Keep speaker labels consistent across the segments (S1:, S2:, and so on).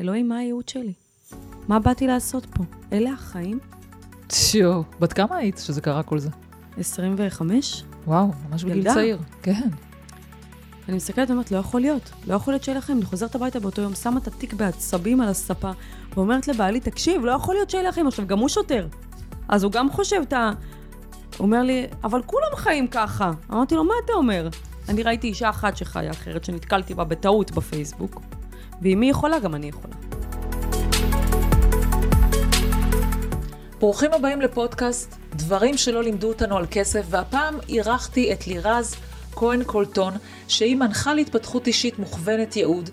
S1: אלוהים, מה הייעוד שלי? מה באתי לעשות פה? אלה החיים?
S2: שיו, בת כמה היית שזה קרה כל זה?
S1: 25?
S2: וואו, ממש בגיל
S1: ילדה.
S2: צעיר. כן.
S1: אני מסתכלת ואומרת, לא יכול להיות. לא יכול להיות שיהיה לכם. אני חוזרת הביתה באותו יום, שמה את התיק בעצבים על הספה, ואומרת לבעלי, תקשיב, לא יכול להיות שיהיה לכם. עכשיו, גם הוא שוטר. אז הוא גם חושב את ה... הוא אומר לי, אבל כולם חיים ככה. אמרתי לו, מה אתה אומר? אני ראיתי אישה אחת שחיה אחרת, שנתקלתי בה בטעות בפייסבוק, ואם היא יכולה, גם אני יכולה.
S2: ברוכים הבאים לפודקאסט דברים שלא לימדו אותנו על כסף, והפעם אירחתי את לירז כהן קולטון, שהיא מנחה להתפתחות אישית מוכוונת ייעוד,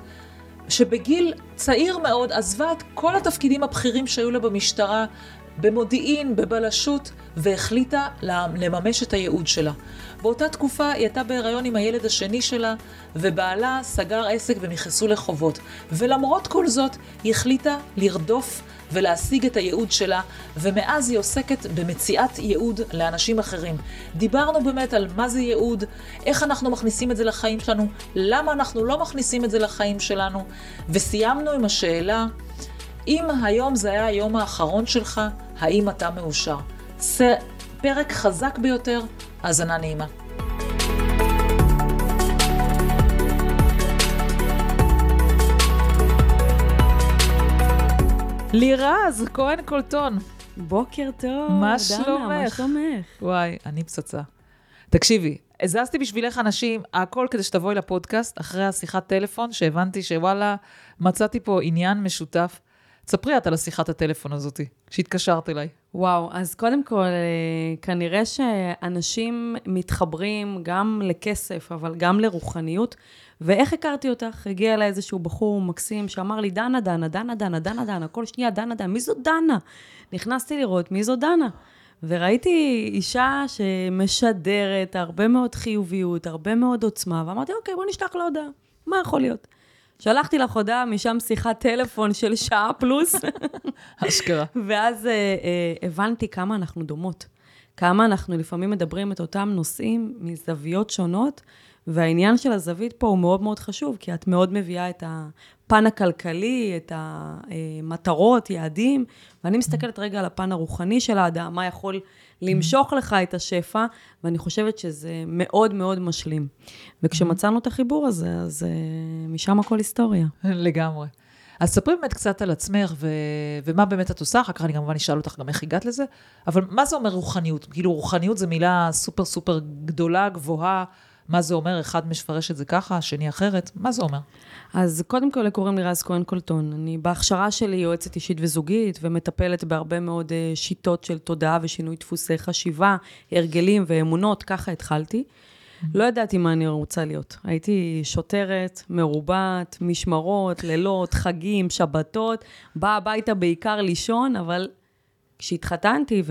S2: שבגיל צעיר מאוד עזבה את כל התפקידים הבכירים שהיו לה במשטרה, במודיעין, בבלשות, והחליטה לממש את הייעוד שלה. באותה תקופה היא הייתה בהיריון עם הילד השני שלה, ובעלה סגר עסק ונכנסו לחובות. ולמרות כל זאת, היא החליטה לרדוף ולהשיג את הייעוד שלה, ומאז היא עוסקת במציאת ייעוד לאנשים אחרים. דיברנו באמת על מה זה ייעוד, איך אנחנו מכניסים את זה לחיים שלנו, למה אנחנו לא מכניסים את זה לחיים שלנו, וסיימנו עם השאלה, אם היום זה היה היום האחרון שלך, האם אתה מאושר? זה פרק חזק ביותר, האזנה נעימה. לירז, כהן קולטון.
S1: בוקר טוב,
S2: מה שלומך?
S1: מה שלומך?
S2: וואי, אני פצצה. תקשיבי, הזזתי בשבילך אנשים, הכל כדי שתבואי לפודקאסט, אחרי השיחת טלפון, שהבנתי שוואלה, מצאתי פה עניין משותף. תספרי את על השיחת הטלפון הזאתי, שהתקשרת אליי.
S1: וואו, אז קודם כל, אה, כנראה שאנשים מתחברים גם לכסף, אבל גם לרוחניות. ואיך הכרתי אותך? הגיע אליי איזשהו בחור מקסים שאמר לי, דנה, דנה, דנה, דנה, דנה, דנה, כל שנייה, דנה, דנה, מי זו דנה? נכנסתי לראות מי זו דנה. וראיתי אישה שמשדרת הרבה מאוד חיוביות, הרבה מאוד עוצמה, ואמרתי, אוקיי, בוא נשלח לה הודעה, מה יכול להיות? שלחתי לך הודעה, משם שיחת טלפון של שעה פלוס,
S2: אשכרה.
S1: ואז אה, אה, הבנתי כמה אנחנו דומות. כמה אנחנו לפעמים מדברים את אותם נושאים מזוויות שונות, והעניין של הזווית פה הוא מאוד מאוד חשוב, כי את מאוד מביאה את הפן הכלכלי, את המטרות, יעדים, ואני מסתכלת רגע על הפן הרוחני של האדם, מה יכול למשוך לך את השפע, ואני חושבת שזה מאוד מאוד משלים. וכשמצאנו את החיבור הזה, אז אה, משם הכל היסטוריה.
S2: לגמרי. אז ספרי באמת קצת על עצמך, ו... ומה באמת את עושה, אחר כך אני כמובן אשאל אותך גם איך הגעת לזה, אבל מה זה אומר רוחניות? כאילו, רוחניות זו מילה סופר סופר גדולה, גבוהה, מה זה אומר? אחד מפרש את זה ככה, השני אחרת, מה זה אומר?
S1: אז קודם כל קוראים לי רז כהן קולטון. אני בהכשרה שלי יועצת אישית וזוגית, ומטפלת בהרבה מאוד אה, שיטות של תודעה ושינוי דפוסי חשיבה, הרגלים ואמונות, ככה התחלתי. לא ידעתי מה אני רוצה להיות. הייתי שוטרת, מרובעת, משמרות, לילות, חגים, שבתות, באה הביתה בעיקר לישון, אבל כשהתחתנתי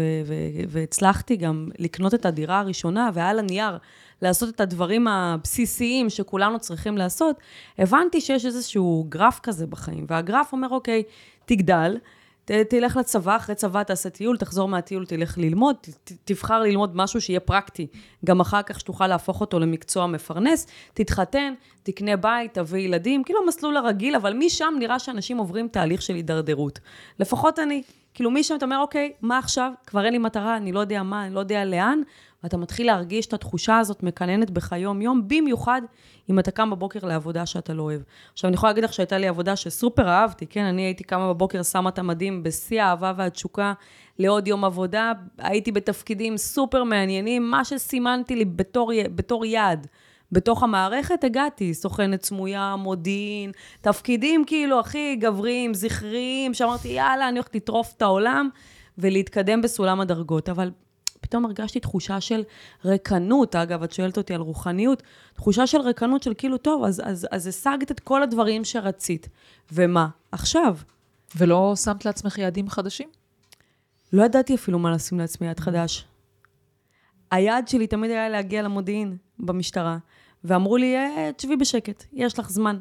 S1: והצלחתי גם לקנות את הדירה הראשונה, ועל הנייר לעשות את הדברים הבסיסיים שכולנו צריכים לעשות, הבנתי שיש איזשהו גרף כזה בחיים, והגרף אומר, אוקיי, תגדל, ת, תלך לצבא, אחרי צבא תעשה טיול, תחזור מהטיול, תלך ללמוד, ת, תבחר ללמוד משהו שיהיה פרקטי, גם אחר כך שתוכל להפוך אותו למקצוע מפרנס, תתחתן, תקנה בית, תביא ילדים, כאילו המסלול הרגיל, אבל משם נראה שאנשים עוברים תהליך של הידרדרות. לפחות אני. כאילו משם אתה אומר, אוקיי, מה עכשיו? כבר אין לי מטרה, אני לא יודע מה, אני לא יודע לאן, ואתה מתחיל להרגיש את התחושה הזאת מקננת בך יום-יום, במיוחד אם אתה קם בבוקר לעבודה שאתה לא אוהב. עכשיו, אני יכולה להגיד לך שהייתה לי עבודה שסופר אהבתי, כן? אני הייתי קמה בבוקר, שמה את המדים בשיא האהבה והתשוקה לעוד יום עבודה, הייתי בתפקידים סופר מעניינים, מה שסימנתי לי בתור, בתור יעד. בתוך המערכת הגעתי, סוכנת סמויה, מודיעין, תפקידים כאילו הכי גבריים, זכריים, שאמרתי, יאללה, אני הולכת לטרוף את העולם ולהתקדם בסולם הדרגות. אבל פתאום הרגשתי תחושה של ריקנות, אגב, את שואלת אותי על רוחניות, תחושה של ריקנות של כאילו, טוב, אז, אז, אז השגת את כל הדברים שרצית. ומה? עכשיו.
S2: ולא שמת לעצמך יעדים חדשים?
S1: לא ידעתי אפילו מה לשים לעצמי יעד חדש. היעד שלי תמיד היה להגיע למודיעין במשטרה, ואמרו לי, אה, תשבי בשקט, יש לך זמן.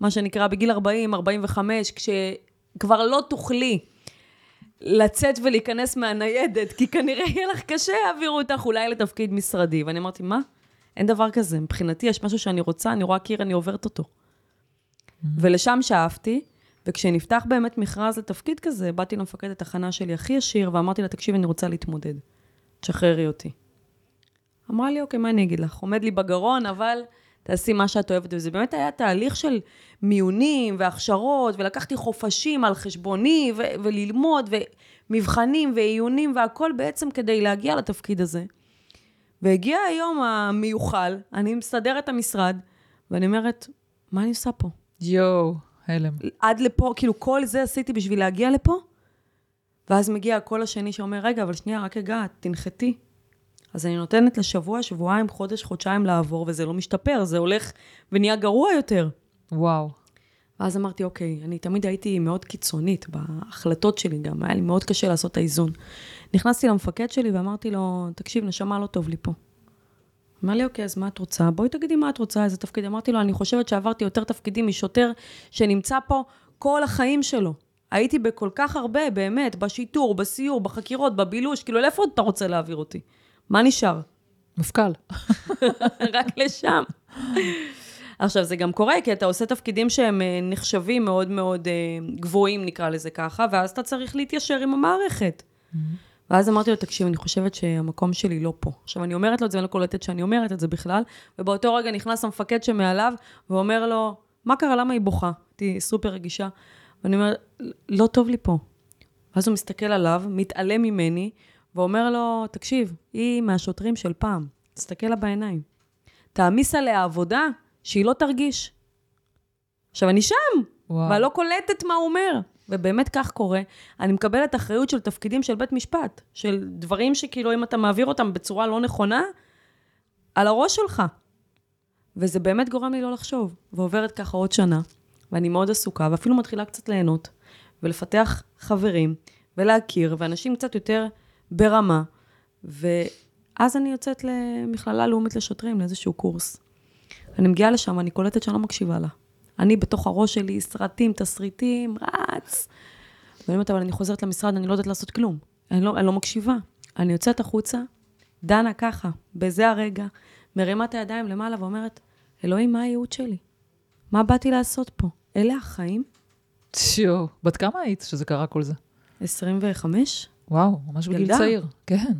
S1: מה שנקרא, בגיל 40, 45, כשכבר לא תוכלי לצאת ולהיכנס מהניידת, כי כנראה יהיה לך קשה, יעבירו אותך אולי לתפקיד משרדי. ואני אמרתי, מה? אין דבר כזה. מבחינתי יש משהו שאני רוצה, אני רואה קיר, אני עוברת אותו. Mm-hmm. ולשם שאפתי, וכשנפתח באמת מכרז לתפקיד כזה, באתי למפקדת התחנה שלי הכי ישיר, ואמרתי לה, תקשיבי, אני רוצה להתמודד. תשחררי אותי. אמרה לי, אוקיי, מה אני אגיד לך? עומד לי בגרון, אבל תעשי מה שאת אוהבת. וזה באמת היה תהליך של מיונים והכשרות, ולקחתי חופשים על חשבוני, ו- וללמוד, ומבחנים ועיונים, והכל בעצם כדי להגיע לתפקיד הזה. והגיע היום המיוחל, אני מסדרת את המשרד, ואני אומרת, מה אני עושה פה?
S2: יואו, הלם.
S1: עד לפה, כאילו כל זה עשיתי בשביל להגיע לפה? ואז מגיע הקול השני שאומר, רגע, אבל שנייה, רק הגעת, תנחתי. אז אני נותנת לשבוע, שבועיים, חודש, חודשיים לעבור, וזה לא משתפר, זה הולך ונהיה גרוע יותר.
S2: וואו.
S1: ואז אמרתי, אוקיי, אני תמיד הייתי מאוד קיצונית בהחלטות שלי גם, היה לי מאוד קשה לעשות את האיזון. נכנסתי למפקד שלי ואמרתי לו, תקשיב, נשמה, לא טוב לי פה. אמר לי, אוקיי, אז מה את רוצה? בואי תגידי מה את רוצה, איזה תפקיד. אמרתי לו, אני חושבת שעברתי יותר תפקידים משוטר שנמצא פה כל החיים שלו. הייתי בכל כך הרבה, באמת, בשיטור, בסיור, בחקירות, בבילוש, כאילו, לאיפה אתה רוצה להעביר אותי? מה נשאר?
S2: מפכ"ל.
S1: רק לשם. עכשיו, זה גם קורה, כי אתה עושה תפקידים שהם אה, נחשבים מאוד מאוד אה, גבוהים, נקרא לזה ככה, ואז אתה צריך להתיישר עם המערכת. ואז אמרתי לו, תקשיב, אני חושבת שהמקום שלי לא פה. עכשיו, אני אומרת לו את זה, ואני לא קולטת שאני אומרת את זה בכלל, ובאותו רגע נכנס המפקד שמעליו, ואומר לו, מה קרה, למה היא בוכה? הייתי סופר רגישה. ואני אומרת, לא טוב לי פה. ואז הוא מסתכל עליו, מתעלם ממני, ואומר לו, תקשיב, היא מהשוטרים של פעם, תסתכל לה בעיניים. תעמיס עליה עבודה שהיא לא תרגיש. עכשיו, אני שם,
S2: וואו.
S1: ואני לא קולטת מה הוא אומר. ובאמת כך קורה. אני מקבלת אחריות של תפקידים של בית משפט, של דברים שכאילו, אם אתה מעביר אותם בצורה לא נכונה, על הראש שלך. וזה באמת גורם לי לא לחשוב. ועוברת ככה עוד שנה, ואני מאוד עסוקה, ואפילו מתחילה קצת ליהנות, ולפתח חברים, ולהכיר, ואנשים קצת יותר ברמה. ואז אני יוצאת למכללה לאומית לשוטרים, לאיזשהו קורס. אני מגיעה לשם, אני קולטת שאני לא מקשיבה לה. אני בתוך הראש שלי, סרטים, תסריטים, רץ. ואני אומרת, אבל אני חוזרת למשרד, אני לא יודעת לעשות כלום. אני לא, אני לא מקשיבה. אני יוצאת החוצה, דנה ככה, בזה הרגע, מרימה את הידיים למעלה ואומרת, אלוהים, מה הייעוד שלי? מה באתי לעשות פה? אלה החיים?
S2: יואו. בת כמה היית שזה קרה כל זה?
S1: 25?
S2: וואו, ממש בגיל. צעיר. כן.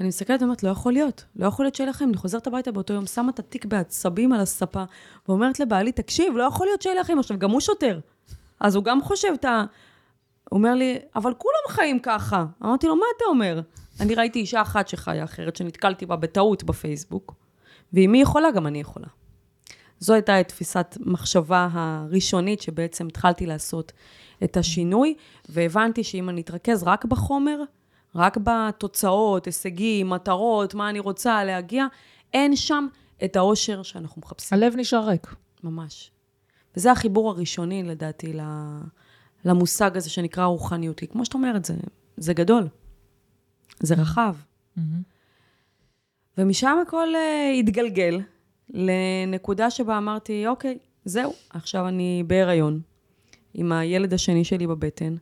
S1: אני מסתכלת ואומרת, לא יכול להיות. לא יכול להיות שיהיה לכם. אני חוזרת הביתה באותו יום, שמה את התיק בעצבים על הספה, ואומרת לבעלי, תקשיב, לא יכול להיות שיהיה לכם. עכשיו, גם הוא שוטר. אז הוא גם חושב את ה... הוא אומר לי, אבל כולם חיים ככה. אמרתי לו, מה אתה אומר? אני ראיתי אישה אחת שחיה אחרת, שנתקלתי בה בטעות בפייסבוק, ואם היא יכולה, גם אני יכולה. זו הייתה תפיסת מחשבה הראשונית שבעצם התחלתי לעשות את השינוי, והבנתי שאם אני אתרכז רק בחומר, רק בתוצאות, הישגים, מטרות, מה אני רוצה להגיע, אין שם את האושר שאנחנו מחפשים.
S2: הלב נשאר ריק.
S1: ממש. וזה החיבור הראשוני, לדעתי, למושג הזה שנקרא רוחניות. כי כמו שאת אומרת, זה, זה גדול. זה רחב. ומשם הכל uh, התגלגל לנקודה שבה אמרתי, אוקיי, זהו, עכשיו אני בהיריון, עם הילד השני שלי בבטן,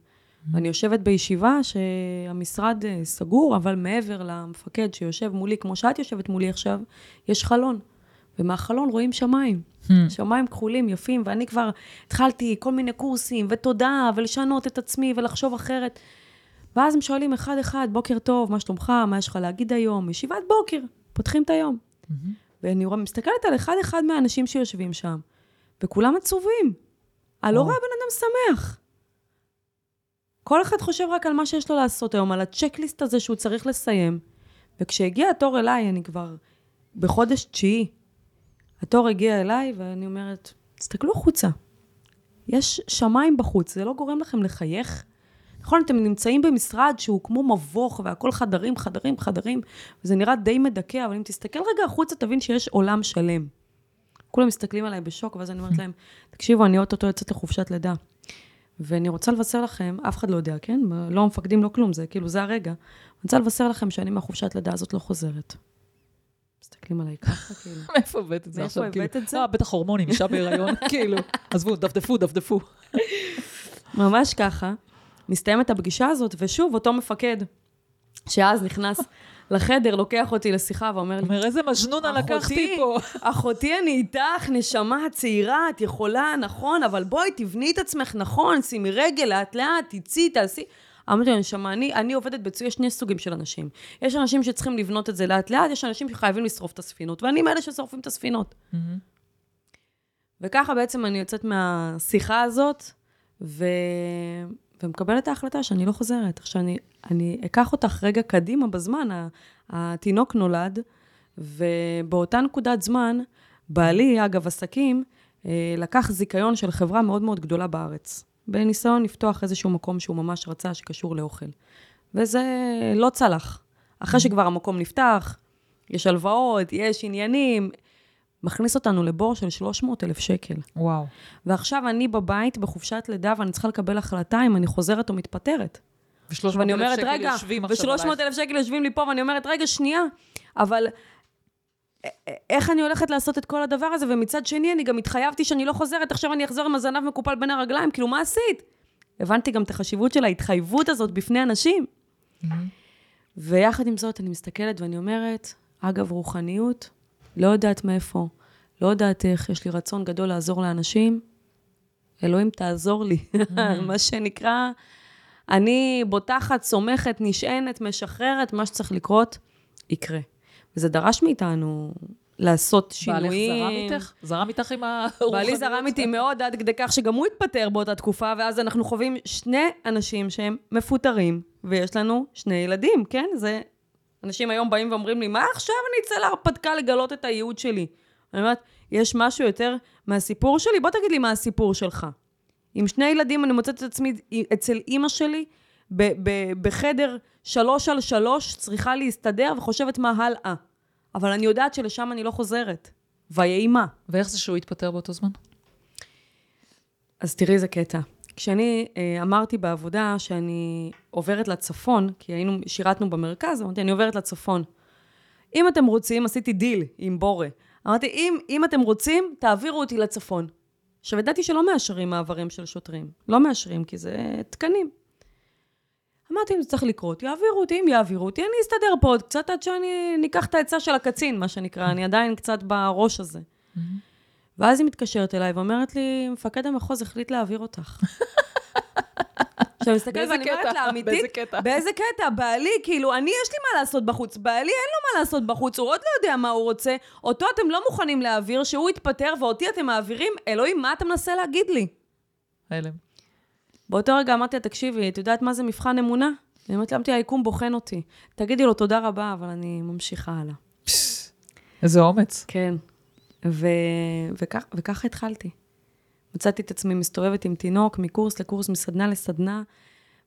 S1: ואני יושבת בישיבה שהמשרד אה, סגור, אבל מעבר למפקד שיושב מולי, כמו שאת יושבת מולי עכשיו, יש חלון. ומהחלון רואים שמיים. שמיים כחולים, יפים, ואני כבר התחלתי כל מיני קורסים, ותודה, ולשנות את עצמי, ולחשוב אחרת. ואז הם שואלים אחד-אחד, בוקר טוב, מה שלומך, מה יש לך להגיד היום? ישיבת בוקר, פותחים את היום. ואני רואה- מסתכלת על אחד-אחד מהאנשים שיושבים שם, וכולם עצובים. אני לא. רואה בן אדם שמח. כל אחד חושב רק על מה שיש לו לעשות היום, על הצ'קליסט הזה שהוא צריך לסיים. וכשהגיע התור אליי, אני כבר בחודש תשיעי, התור הגיע אליי, ואני אומרת, תסתכלו החוצה. יש שמיים בחוץ, זה לא גורם לכם לחייך? נכון, אתם נמצאים במשרד שהוא כמו מבוך, והכל חדרים, חדרים, חדרים, וזה נראה די מדכא, אבל אם תסתכל רגע החוצה, תבין שיש עולם שלם. כולם מסתכלים עליי בשוק, ואז אני אומרת להם, תקשיבו, אני אוטוטו יוצאת לחופשת לידה. ואני רוצה לבשר לכם, אף אחד לא יודע, כן? לא המפקדים, לא כלום, זה כאילו, זה הרגע. אני רוצה לבשר לכם שאני מהחופשת לידה הזאת לא חוזרת. מסתכלים עליי ככה, כאילו.
S2: מאיפה הבאת את זה
S1: מאיפה
S2: עכשיו?
S1: הבאת
S2: כאילו,
S1: את זה?
S2: אה, בטח הורמונים, אישה בהיריון, כאילו. עזבו, דפדפו, דפדפו.
S1: ממש ככה. מסתיימת הפגישה הזאת, ושוב, אותו מפקד, שאז נכנס לחדר, לוקח אותי לשיחה ואומר לי,
S2: אומר, איזה מג'נונה לקחתי פה.
S1: אחותי, אני איתך, נשמה צעירה, את יכולה, נכון, אבל בואי, תבני את עצמך נכון, שימי רגל, לאט-לאט, תצאי, תעשי. אמרתי לו, נשמה, אני, אני עובדת בצורה, יש שני סוגים של אנשים. יש אנשים שצריכים לבנות את זה לאט-לאט, יש אנשים שחייבים לשרוף את הספינות, ואני מאלה ששורפים את הספינות. וככה בעצם אני יוצאת מהשיחה הזאת, ו... ומקבלת את ההחלטה שאני לא חוזרת. עכשיו, אני, אני אקח אותך רגע קדימה בזמן, התינוק נולד, ובאותה נקודת זמן, בעלי, אגב עסקים, אה, לקח זיכיון של חברה מאוד מאוד גדולה בארץ, בניסיון לפתוח איזשהו מקום שהוא ממש רצה, שקשור לאוכל. וזה לא צלח. אחרי שכבר המקום נפתח, יש הלוואות, יש עניינים, מכניס אותנו לבור של 300 אלף שקל.
S2: וואו.
S1: ועכשיו אני בבית בחופשת לידה ואני צריכה לקבל החלטה אם אני חוזרת או מתפטרת.
S2: ו-300
S1: ואני
S2: אלף שקל
S1: רגע,
S2: יושבים עכשיו
S1: ו-300 אלף שקל יושבים לי פה, ואני אומרת, רגע, שנייה, אבל איך אני הולכת לעשות את כל הדבר הזה? ומצד שני, אני גם התחייבתי שאני לא חוזרת, עכשיו אני אחזור עם הזנב מקופל בין הרגליים, כאילו, מה עשית? הבנתי גם את החשיבות של ההתחייבות הזאת בפני אנשים. ויחד עם זאת, אני מסתכלת ואני אומרת, אגב, רוחניות, לא יודעת מאיפה, לא יודעת איך, יש לי רצון גדול לעזור לאנשים. אלוהים, תעזור לי. מה שנקרא, אני בוטחת, סומכת, נשענת, משחררת, מה שצריך לקרות, יקרה. וזה דרש מאיתנו לעשות
S2: בעלך
S1: שינויים.
S2: זרם איתך? זרם איתך עם הרוחניות?
S1: בעלי זרם איתי מאוד עד כדי כך שגם הוא התפטר באותה תקופה, ואז אנחנו חווים שני אנשים שהם מפוטרים, ויש לנו שני ילדים, כן? זה... אנשים היום באים ואומרים לי, מה עכשיו אני אצא להרפתקה לגלות את הייעוד שלי? אני אומרת, יש משהו יותר מהסיפור שלי? בוא תגיד לי מה הסיפור שלך. עם שני ילדים אני מוצאת את עצמי אצל אימא שלי, ב- ב- בחדר שלוש על שלוש, צריכה להסתדר וחושבת מה הלאה. אבל אני יודעת שלשם אני לא חוזרת. ויהי מה.
S2: ואיך זה שהוא התפטר באותו זמן?
S1: אז תראי איזה קטע. כשאני אה, אמרתי בעבודה שאני עוברת לצפון, כי היינו, שירתנו במרכז, אמרתי, אני עוברת לצפון. אם אתם רוצים, עשיתי דיל עם בורא. אמרתי, אם, אם אתם רוצים, תעבירו אותי לצפון. עכשיו, ידעתי שלא מאשרים מעברים של שוטרים. לא מאשרים, כי זה תקנים. אמרתי, אם זה צריך לקרות, יעבירו אותי, אם יעבירו אותי, אני אסתדר פה עוד קצת עד שאני ניקח את העצה של הקצין, מה שנקרא, אני עדיין קצת בראש הזה. ואז היא מתקשרת אליי ואומרת לי, מפקד המחוז החליט להעביר אותך. עכשיו, מסתכלת ואני אומרת? לה, אמיתית,
S2: באיזה קטע?
S1: באיזה קטע? בעלי, כאילו, אני, יש לי מה לעשות בחוץ. בעלי, אין לו מה לעשות בחוץ, הוא עוד לא יודע מה הוא רוצה. אותו אתם לא מוכנים להעביר, שהוא יתפטר, ואותי אתם מעבירים? אלוהים, מה אתה מנסה להגיד לי?
S2: הלם.
S1: באותו רגע אמרתי לה, תקשיבי, את יודעת מה זה מבחן אמונה? אני אומרת לה, אמרתי, היקום בוחן אותי. תגידי לו תודה רבה, אבל אני ממשיכה הלאה.
S2: איזה אומץ.
S1: כן. ו... וכך, וככה התחלתי. מצאתי את עצמי מסתובבת עם תינוק מקורס לקורס, מסדנה לסדנה,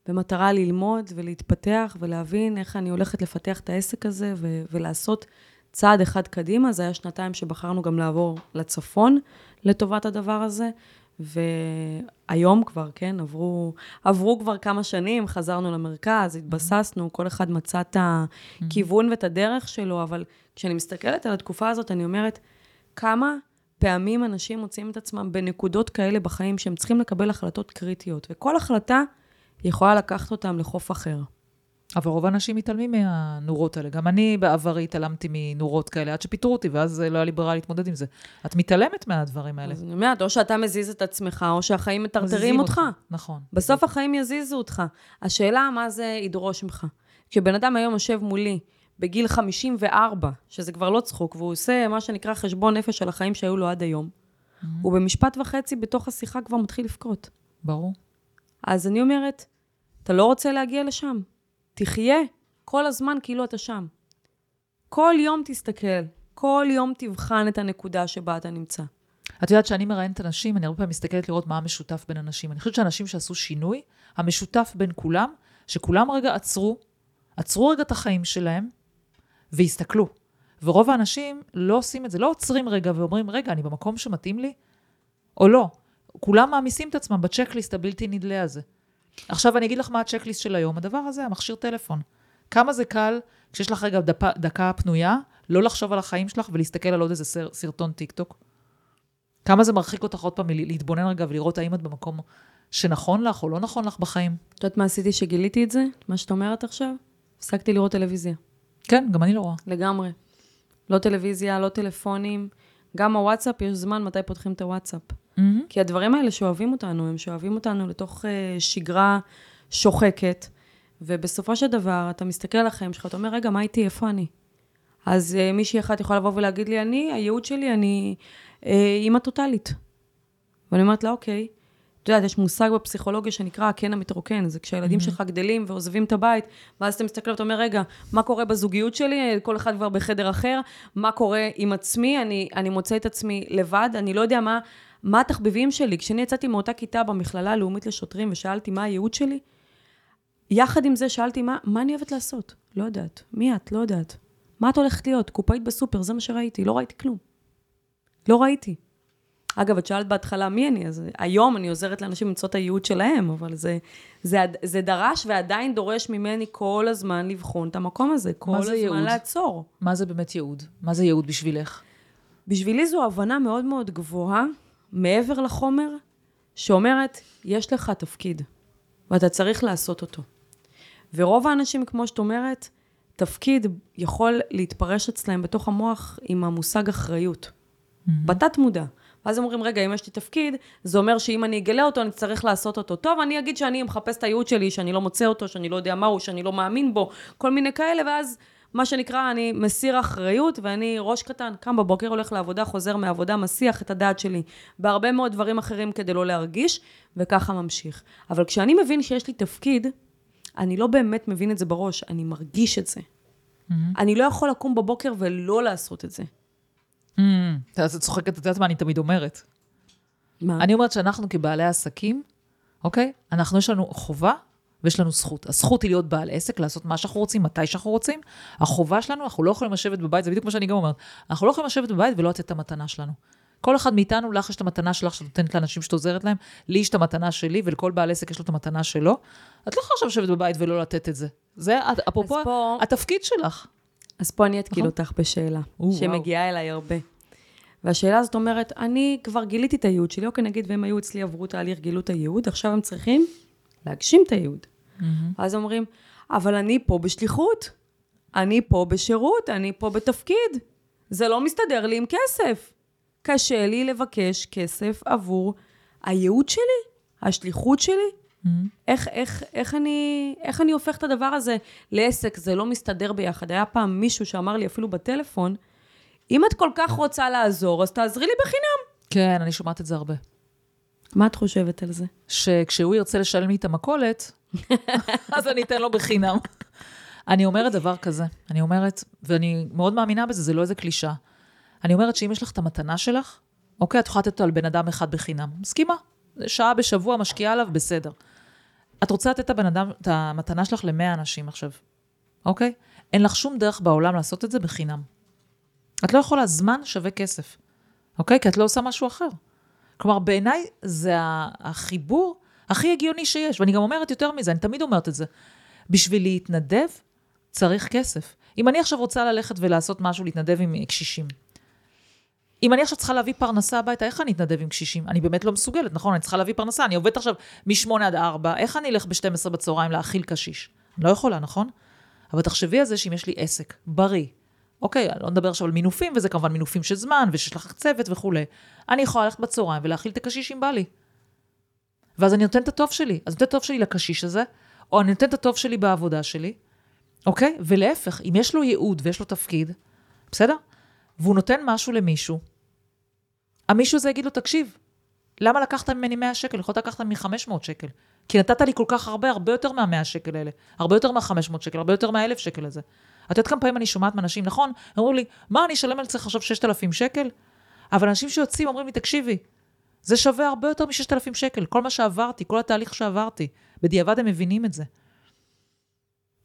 S1: במטרה ללמוד ולהתפתח ולהבין איך אני הולכת לפתח את העסק הזה ו... ולעשות צעד אחד קדימה. זה היה שנתיים שבחרנו גם לעבור לצפון לטובת הדבר הזה. והיום כבר, כן, עברו, עברו כבר כמה שנים, חזרנו למרכז, התבססנו, כל אחד מצא את הכיוון ואת הדרך שלו, אבל כשאני מסתכלת על התקופה הזאת, אני אומרת, כמה פעמים אנשים מוצאים את עצמם בנקודות כאלה בחיים שהם צריכים לקבל החלטות קריטיות, וכל החלטה יכולה לקחת אותם לחוף אחר.
S2: אבל רוב האנשים מתעלמים מהנורות האלה. גם אני בעברי התעלמתי מנורות כאלה, עד שפיטרו אותי, ואז לא היה לי ברירה להתמודד עם זה. את מתעלמת מהדברים האלה.
S1: אז אני אומרת, או שאתה מזיז את עצמך, או שהחיים מטרטרים
S2: מזיזים
S1: אותך.
S2: נכון.
S1: בסוף החיים יזיזו אותך. השאלה, מה זה ידרוש ממך? כשבן אדם היום יושב מולי בגיל 54, שזה כבר לא צחוק, והוא עושה מה שנקרא חשבון נפש על החיים שהיו לו עד היום, הוא במשפט וחצי בתוך השיחה כבר מתחיל לבכות.
S2: ברור.
S1: אז אני אומרת, אתה לא רוצה להגיע לשם? תחיה כל הזמן כאילו אתה שם. כל יום תסתכל, כל יום תבחן את הנקודה שבה אתה נמצא.
S2: את יודעת שאני מראיינת אנשים, אני הרבה פעמים מסתכלת לראות מה המשותף בין אנשים. אני חושבת שאנשים שעשו שינוי, המשותף בין כולם, שכולם רגע עצרו, עצרו רגע את החיים שלהם, והסתכלו. ורוב האנשים לא עושים את זה, לא עוצרים רגע ואומרים, רגע, אני במקום שמתאים לי, או לא. כולם מעמיסים את עצמם בצ'קליסט הבלתי נדלה הזה. עכשיו אני אגיד לך מה הצ'קליסט של היום, הדבר הזה, המכשיר טלפון. כמה זה קל, כשיש לך רגע דפה, דקה פנויה, לא לחשוב על החיים שלך ולהסתכל על עוד איזה סר, סרטון טיק טוק. כמה זה מרחיק אותך עוד פעם מלהתבונן רגע ולראות האם את במקום שנכון לך או לא נכון לך בחיים.
S1: את יודעת מה עשיתי שגיליתי את זה? מה שאת אומרת עכשיו? הפסקתי לראות טלוויזיה.
S2: כן, גם אני לא רואה.
S1: לגמרי. לא טלוויזיה, לא טלפונים. גם הוואטסאפ, יש זמן מתי פותחים את הוואטסאפ.
S2: Mm-hmm.
S1: כי הדברים האלה שואבים אותנו, הם שואבים אותנו לתוך uh, שגרה שוחקת, ובסופו של דבר, אתה מסתכל על החיים שלך, אתה אומר, רגע, מה איתי, איפה אני? אז uh, מישהי אחת יכולה לבוא ולהגיד לי, אני, הייעוד שלי, אני uh, אימא טוטאלית. ואני אומרת לה, אוקיי. את יודעת, יש מושג בפסיכולוגיה שנקרא הקן המתרוקן, זה כשהילדים mm-hmm. שלך גדלים ועוזבים את הבית, ואז אתה מסתכל ואתה אומר, רגע, מה קורה בזוגיות שלי? כל אחד כבר בחדר אחר, מה קורה עם עצמי? אני, אני מוצא את עצמי לבד, אני לא יודע מה, מה התחביבים שלי. כשאני יצאתי מאותה כיתה במכללה הלאומית לשוטרים ושאלתי מה הייעוד שלי, יחד עם זה שאלתי, מה, מה אני אוהבת לעשות? לא יודעת. מי את? לא יודעת. מה את הולכת להיות? קופאית בסופר, זה מה שראיתי. לא ראיתי כלום. לא ראיתי. אגב, את שאלת בהתחלה מי אני, אז היום אני עוזרת לאנשים למצוא את הייעוד שלהם, אבל זה, זה, זה דרש ועדיין דורש ממני כל הזמן לבחון את המקום הזה, כל הזמן ייעוד? לעצור.
S2: מה זה באמת ייעוד? מה זה ייעוד בשבילך?
S1: בשבילי זו הבנה מאוד מאוד גבוהה, מעבר לחומר, שאומרת, יש לך תפקיד, ואתה צריך לעשות אותו. ורוב האנשים, כמו שאת אומרת, תפקיד יכול להתפרש אצלהם בתוך המוח עם המושג אחריות. Mm-hmm. בתת מודע. ואז אומרים, רגע, אם יש לי תפקיד, זה אומר שאם אני אגלה אותו, אני צריך לעשות אותו. טוב, אני אגיד שאני מחפש את הייעוד שלי, שאני לא מוצא אותו, שאני לא יודע מהו, שאני לא מאמין בו, כל מיני כאלה, ואז מה שנקרא, אני מסיר אחריות, ואני ראש קטן, קם בבוקר, הולך לעבודה, חוזר מהעבודה, מסיח את הדעת שלי בהרבה מאוד דברים אחרים כדי לא להרגיש, וככה ממשיך. אבל כשאני מבין שיש לי תפקיד, אני לא באמת מבין את זה בראש, אני מרגיש את זה. Mm-hmm. אני לא יכול לקום בבוקר ולא לעשות את זה.
S2: Mm, את צוחקת, את יודעת מה אני תמיד אומרת?
S1: מה?
S2: אני אומרת שאנחנו כבעלי עסקים, אוקיי? אנחנו, יש לנו חובה ויש לנו זכות. הזכות היא להיות בעל עסק, לעשות מה שאנחנו רוצים, מתי שאנחנו רוצים. החובה שלנו, אנחנו לא יכולים לשבת בבית, זה בדיוק מה שאני גם אומרת, אנחנו לא יכולים לשבת בבית ולא לתת את המתנה שלנו. כל אחד מאיתנו, לך יש את המתנה שלך שאת נותנת לאנשים שאת עוזרת להם, לי יש את המתנה שלי, ולכל בעל עסק יש לו את המתנה שלו. את לא יכולה עכשיו לשבת בבית ולא לתת את זה. זה, אפרופו, פה... התפקיד שלך.
S1: אז פה אני אתקיל אותך בשאלה, שמגיעה אליי הרבה. והשאלה הזאת אומרת, אני כבר גיליתי את הייעוד שלי, אוקיי, נגיד, והם היו אצלי, עברו תהליך, גילו את הייעוד, עכשיו הם צריכים להגשים את הייעוד. Mm-hmm. אז אומרים, אבל אני פה בשליחות, אני פה בשירות, אני פה בתפקיד. זה לא מסתדר לי עם כסף. קשה לי לבקש כסף עבור הייעוד שלי, השליחות שלי. Mm-hmm. איך, איך, איך, אני, איך אני הופך את הדבר הזה לעסק? זה לא מסתדר ביחד. היה פעם מישהו שאמר לי, אפילו בטלפון, אם את כל כך רוצה לעזור, אז תעזרי לי בחינם.
S2: כן, אני שומעת את זה הרבה.
S1: מה את חושבת על זה?
S2: שכשהוא ירצה לשלם לי את המכולת, אז אני אתן לו בחינם. אני אומרת דבר כזה, אני אומרת, ואני מאוד מאמינה בזה, זה לא איזה קלישה. אני אומרת שאם יש לך את המתנה שלך, אוקיי, את יכולה לתת אותו על בן אדם אחד בחינם. מסכימה. שעה בשבוע משקיעה עליו, בסדר. את רוצה לתת את הבן אדם, את המתנה שלך למאה אנשים עכשיו, אוקיי? אין לך שום דרך בעולם לעשות את זה בחינם. את לא יכולה, זמן שווה כסף, אוקיי? כי את לא עושה משהו אחר. כלומר, בעיניי זה החיבור הכי הגיוני שיש, ואני גם אומרת יותר מזה, אני תמיד אומרת את זה. בשביל להתנדב, צריך כסף. אם אני עכשיו רוצה ללכת ולעשות משהו, להתנדב עם קשישים, אם אני עכשיו צריכה להביא פרנסה הביתה, איך אני אתנדב עם קשישים? אני באמת לא מסוגלת, נכון? אני צריכה להביא פרנסה, אני עובדת עכשיו מ-8 עד 4, איך אני אלך ב-12 בצהריים להאכיל קשיש? אני לא יכולה, נכון? אבל תחשבי על זה שאם יש לי עסק בריא, אוקיי, לא נדבר עכשיו על מינופים, וזה כמובן מינופים של זמן, ושיש לך צוות וכולי. אני יכולה ללכת בצהריים ולהאכיל את הקשיש אם בא לי. ואז אני נותנת את הטוב שלי. אז נותנת את הטוב שלי לקשיש הזה, או אני נותנת את הטוב שלי בעבודה שלי, אוקיי? ולהפך, אם יש לו ייעוד ויש לו תפקיד, בסדר? והוא נותן משהו למישהו, המישהו הזה יגיד לו, תקשיב, למה לקחת ממני 100 שקל? יכולת לקחת ממני 500 שקל. כי נתת לי כל כך הרבה, הרבה יותר מה-100 שקל האלה. הרבה יותר מה-500 שקל, הרבה יותר מה-1,000 שקל הזה. את יודעת כמה פעמים אני שומעת מאנשים, נכון? אמרו לי, מה, אני אשלם על זה עכשיו 6,000 שקל? אבל אנשים שיוצאים אומרים לי, תקשיבי, זה שווה הרבה יותר מ-6,000 שקל. כל מה שעברתי, כל התהליך שעברתי, בדיעבד הם מבינים את זה.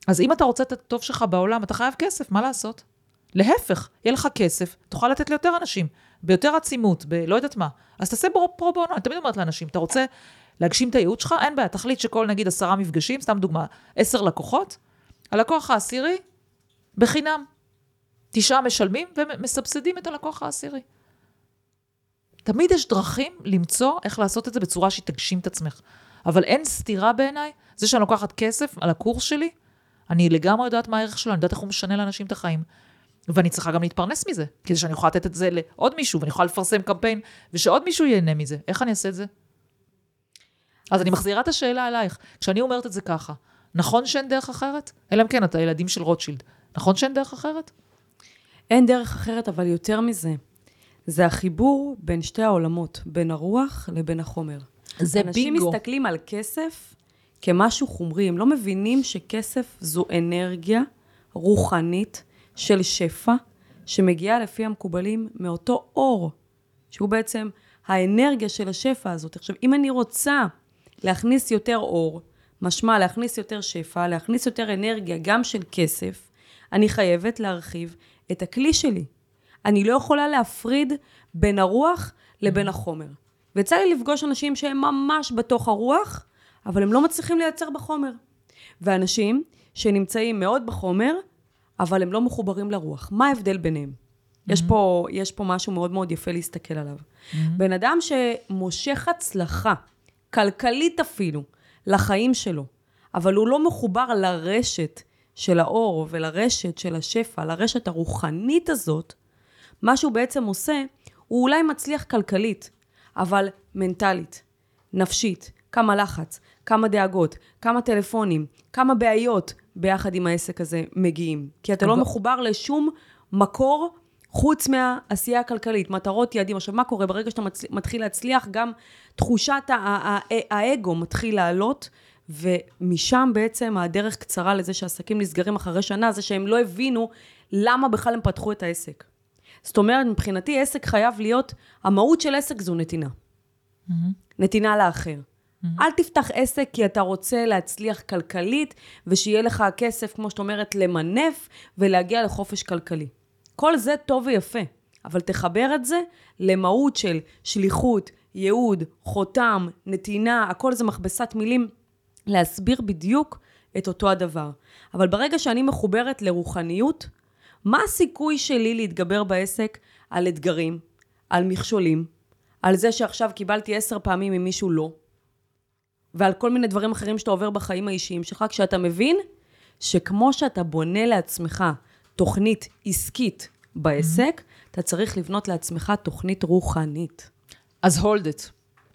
S2: אז אם אתה רוצה את הטוב שלך בעולם, אתה חייב כסף, מה לעשות? להפך, יהיה לך כסף, תוכל לתת ליותר אנשים, ביותר עצימות, בלא יודעת מה. אז תעשה פרו בונו, אני תמיד אומרת לאנשים, אתה רוצה להגשים את הייעוד שלך? אין בעיה, תחליט שכל נגיד עשרה מפגשים, סתם דוגמה, עשר לקוחות, הלקוח העשירי, בחינם. תשעה משלמים ומסבסדים את הלקוח העשירי. תמיד יש דרכים למצוא איך לעשות את זה בצורה שהיא תגשים את עצמך. אבל אין סתירה בעיניי, זה שאני לוקחת כסף על הקורס שלי, אני לגמרי יודעת מה הערך שלו, אני יודעת איך הוא משנה לאנשים את החיים. ואני צריכה גם להתפרנס מזה, כדי שאני אוכל לתת את זה לעוד מישהו, ואני אוכל לפרסם קמפיין, ושעוד מישהו ייהנה מזה. איך אני אעשה את זה? אז אני מחזירה את השאלה אלייך. כשאני אומרת את זה ככה, נכון שאין דרך אחרת? אלא אם כן, אתה ילדים של רוטשילד. נכון שאין דרך אחרת?
S1: אין דרך אחרת, אבל יותר מזה, זה החיבור בין שתי העולמות, בין הרוח לבין החומר.
S2: זה
S1: אנשים
S2: בינגו.
S1: מסתכלים על כסף כמשהו חומרי, הם לא מבינים שכסף זו אנרגיה רוחנית של שפע, שמגיעה לפי המקובלים מאותו אור, שהוא בעצם האנרגיה של השפע הזאת. עכשיו, אם אני רוצה להכניס יותר אור, משמע להכניס יותר שפע, להכניס יותר אנרגיה, גם של כסף, אני חייבת להרחיב את הכלי שלי. אני לא יכולה להפריד בין הרוח לבין החומר. ויצא לי לפגוש אנשים שהם ממש בתוך הרוח, אבל הם לא מצליחים לייצר בחומר. ואנשים שנמצאים מאוד בחומר, אבל הם לא מחוברים לרוח. מה ההבדל ביניהם? יש, פה, יש פה משהו מאוד מאוד יפה להסתכל עליו. בן אדם שמושך הצלחה, כלכלית אפילו, לחיים שלו, אבל הוא לא מחובר לרשת של האור ולרשת של השפע, לרשת הרוחנית הזאת, מה שהוא בעצם עושה, הוא אולי מצליח כלכלית, אבל מנטלית, נפשית, כמה לחץ, כמה דאגות, כמה טלפונים, כמה בעיות ביחד עם העסק הזה מגיעים. כי אתה לא מחובר לשום מקור חוץ מהעשייה הכלכלית, מטרות, יעדים. עכשיו, מה קורה? ברגע שאתה מצל... מתחיל להצליח, גם תחושת ה- ה- ה- האגו מתחיל לעלות, ומשם בעצם הדרך קצרה לזה שעסקים נסגרים אחרי שנה, זה שהם לא הבינו למה בכלל הם פתחו את העסק. זאת אומרת, מבחינתי עסק חייב להיות, המהות של עסק זו נתינה. נתינה לאחר. אל תפתח עסק כי אתה רוצה להצליח כלכלית, ושיהיה לך כסף, כמו שאת אומרת, למנף ולהגיע לחופש כלכלי. כל זה טוב ויפה, אבל תחבר את זה למהות של שליחות, ייעוד, חותם, נתינה, הכל זה מכבסת מילים, להסביר בדיוק את אותו הדבר. אבל ברגע שאני מחוברת לרוחניות, מה הסיכוי שלי להתגבר בעסק על אתגרים, על מכשולים, על זה שעכשיו קיבלתי עשר פעמים ממישהו לא, ועל כל מיני דברים אחרים שאתה עובר בחיים האישיים שלך, כשאתה מבין שכמו שאתה בונה לעצמך תוכנית עסקית בעסק, אתה צריך לבנות לעצמך תוכנית רוחנית.
S2: אז hold it.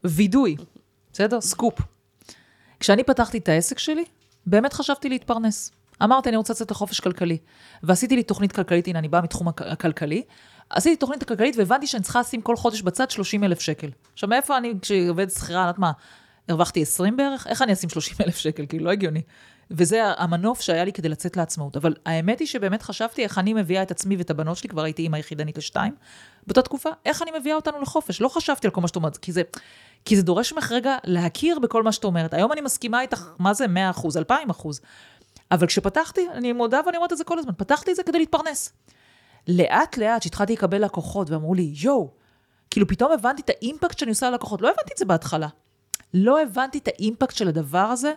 S2: וידוי. בסדר? סקופ. כשאני פתחתי את העסק שלי, באמת חשבתי להתפרנס. אמרתי, אני רוצה לצאת לחופש כלכלי. ועשיתי לי תוכנית כלכלית, הנה, אני באה מתחום הכ- הכלכלי. עשיתי תוכנית כלכלית והבנתי שאני צריכה לשים כל חודש בצד 30 אלף שקל. עכשיו, מאיפה אני, כשעובדת שכירה, אני יודעת מה, הרווחתי 20 בערך? איך אני אשים 30 אלף שקל? כאילו, לא הגיוני. וזה המנוף שהיה לי כדי לצאת לעצמאות. אבל האמת היא שבאמת חשבתי איך אני מביאה את עצמי ואת הבנות שלי, כבר הייתי אימא יחידנית לשתיים, באותה תקופה, איך אני מביאה אותנו לחופש. לא חשבתי על כל מה שאת אומרת, כי זה, כי זה דורש ממך רגע להכיר בכל מה שאת אומרת. היום אני מסכימה איתך, מה זה 100 אחוז, 2,000 אחוז. אבל כשפתחתי, אני מודה ואני אומרת את זה כל הזמן, פתחתי את זה כדי להתפרנס. לאט לאט, שהתחלתי לקבל לקוחות ואמרו לי, יואו, כאילו פתאום הבנתי את האימפקט שאני עושה ללקוחות. לא הבנתי את זה בהתחלה. לא הבנתי את האימפקט של הדבר הזה,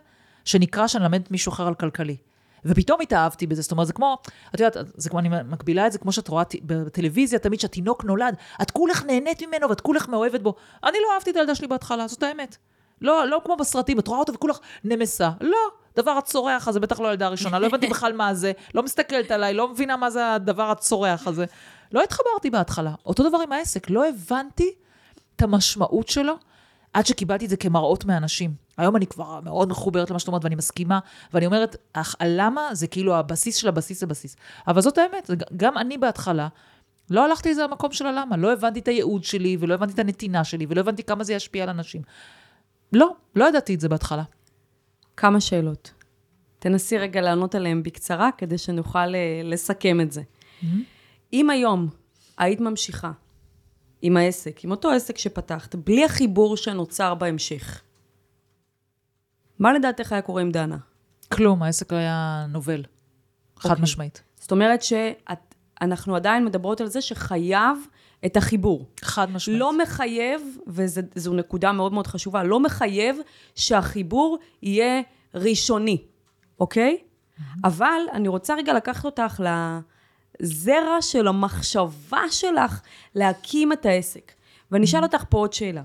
S2: שנקרא שאני מלמדת מישהו אחר על כלכלי. ופתאום התאהבתי בזה, זאת אומרת, זה כמו, את יודעת, זה כמו, אני מקבילה את זה כמו שאת רואה בטלוויזיה, תמיד שהתינוק נולד, את כולך נהנית ממנו ואת כולך מאוהבת בו. אני לא אהבתי את הילדה שלי בהתחלה, זאת האמת. לא, לא כמו בסרטים, את רואה אותה וכולך נמסה. לא, דבר הצורח הזה, בטח לא הילדה הראשונה, לא הבנתי בכלל מה זה, לא מסתכלת עליי, לא מבינה מה זה הדבר הצורח הזה. לא התחברתי בהתחלה. אותו דבר עם העסק, לא הבנתי את המשמעות שלו עד שקיבלתי את זה כמראות מאנשים. היום אני כבר מאוד מחוברת למה שאת אומרת, ואני מסכימה, ואני אומרת, אך הלמה זה כאילו הבסיס של הבסיס הבסיס. אבל זאת האמת, גם אני בהתחלה, לא הלכתי לזה למקום של הלמה, לא הבנתי את הייעוד שלי, ולא הבנתי את הנתינה שלי, ולא הבנתי כמה זה ישפיע על אנשים. לא, לא ידעתי את זה בהתחלה.
S1: כמה שאלות. תנסי רגע לענות עליהן בקצרה, כדי שנוכל אה, לסכם את זה. אם היום היית ממשיכה עם העסק, עם אותו עסק שפתחת, בלי החיבור שנוצר בהמשך, מה לדעתך היה קורה עם דנה?
S2: כלום, העסק היה נובל. חד
S1: אוקיי.
S2: משמעית.
S1: זאת אומרת שאנחנו עדיין מדברות על זה שחייב את החיבור.
S2: חד משמעית.
S1: לא מחייב, וזו נקודה מאוד מאוד חשובה, לא מחייב שהחיבור יהיה ראשוני, אוקיי? אבל אני רוצה רגע לקחת אותך לזרע של המחשבה שלך להקים את העסק. ואני אשאל אותך פה עוד שאלה.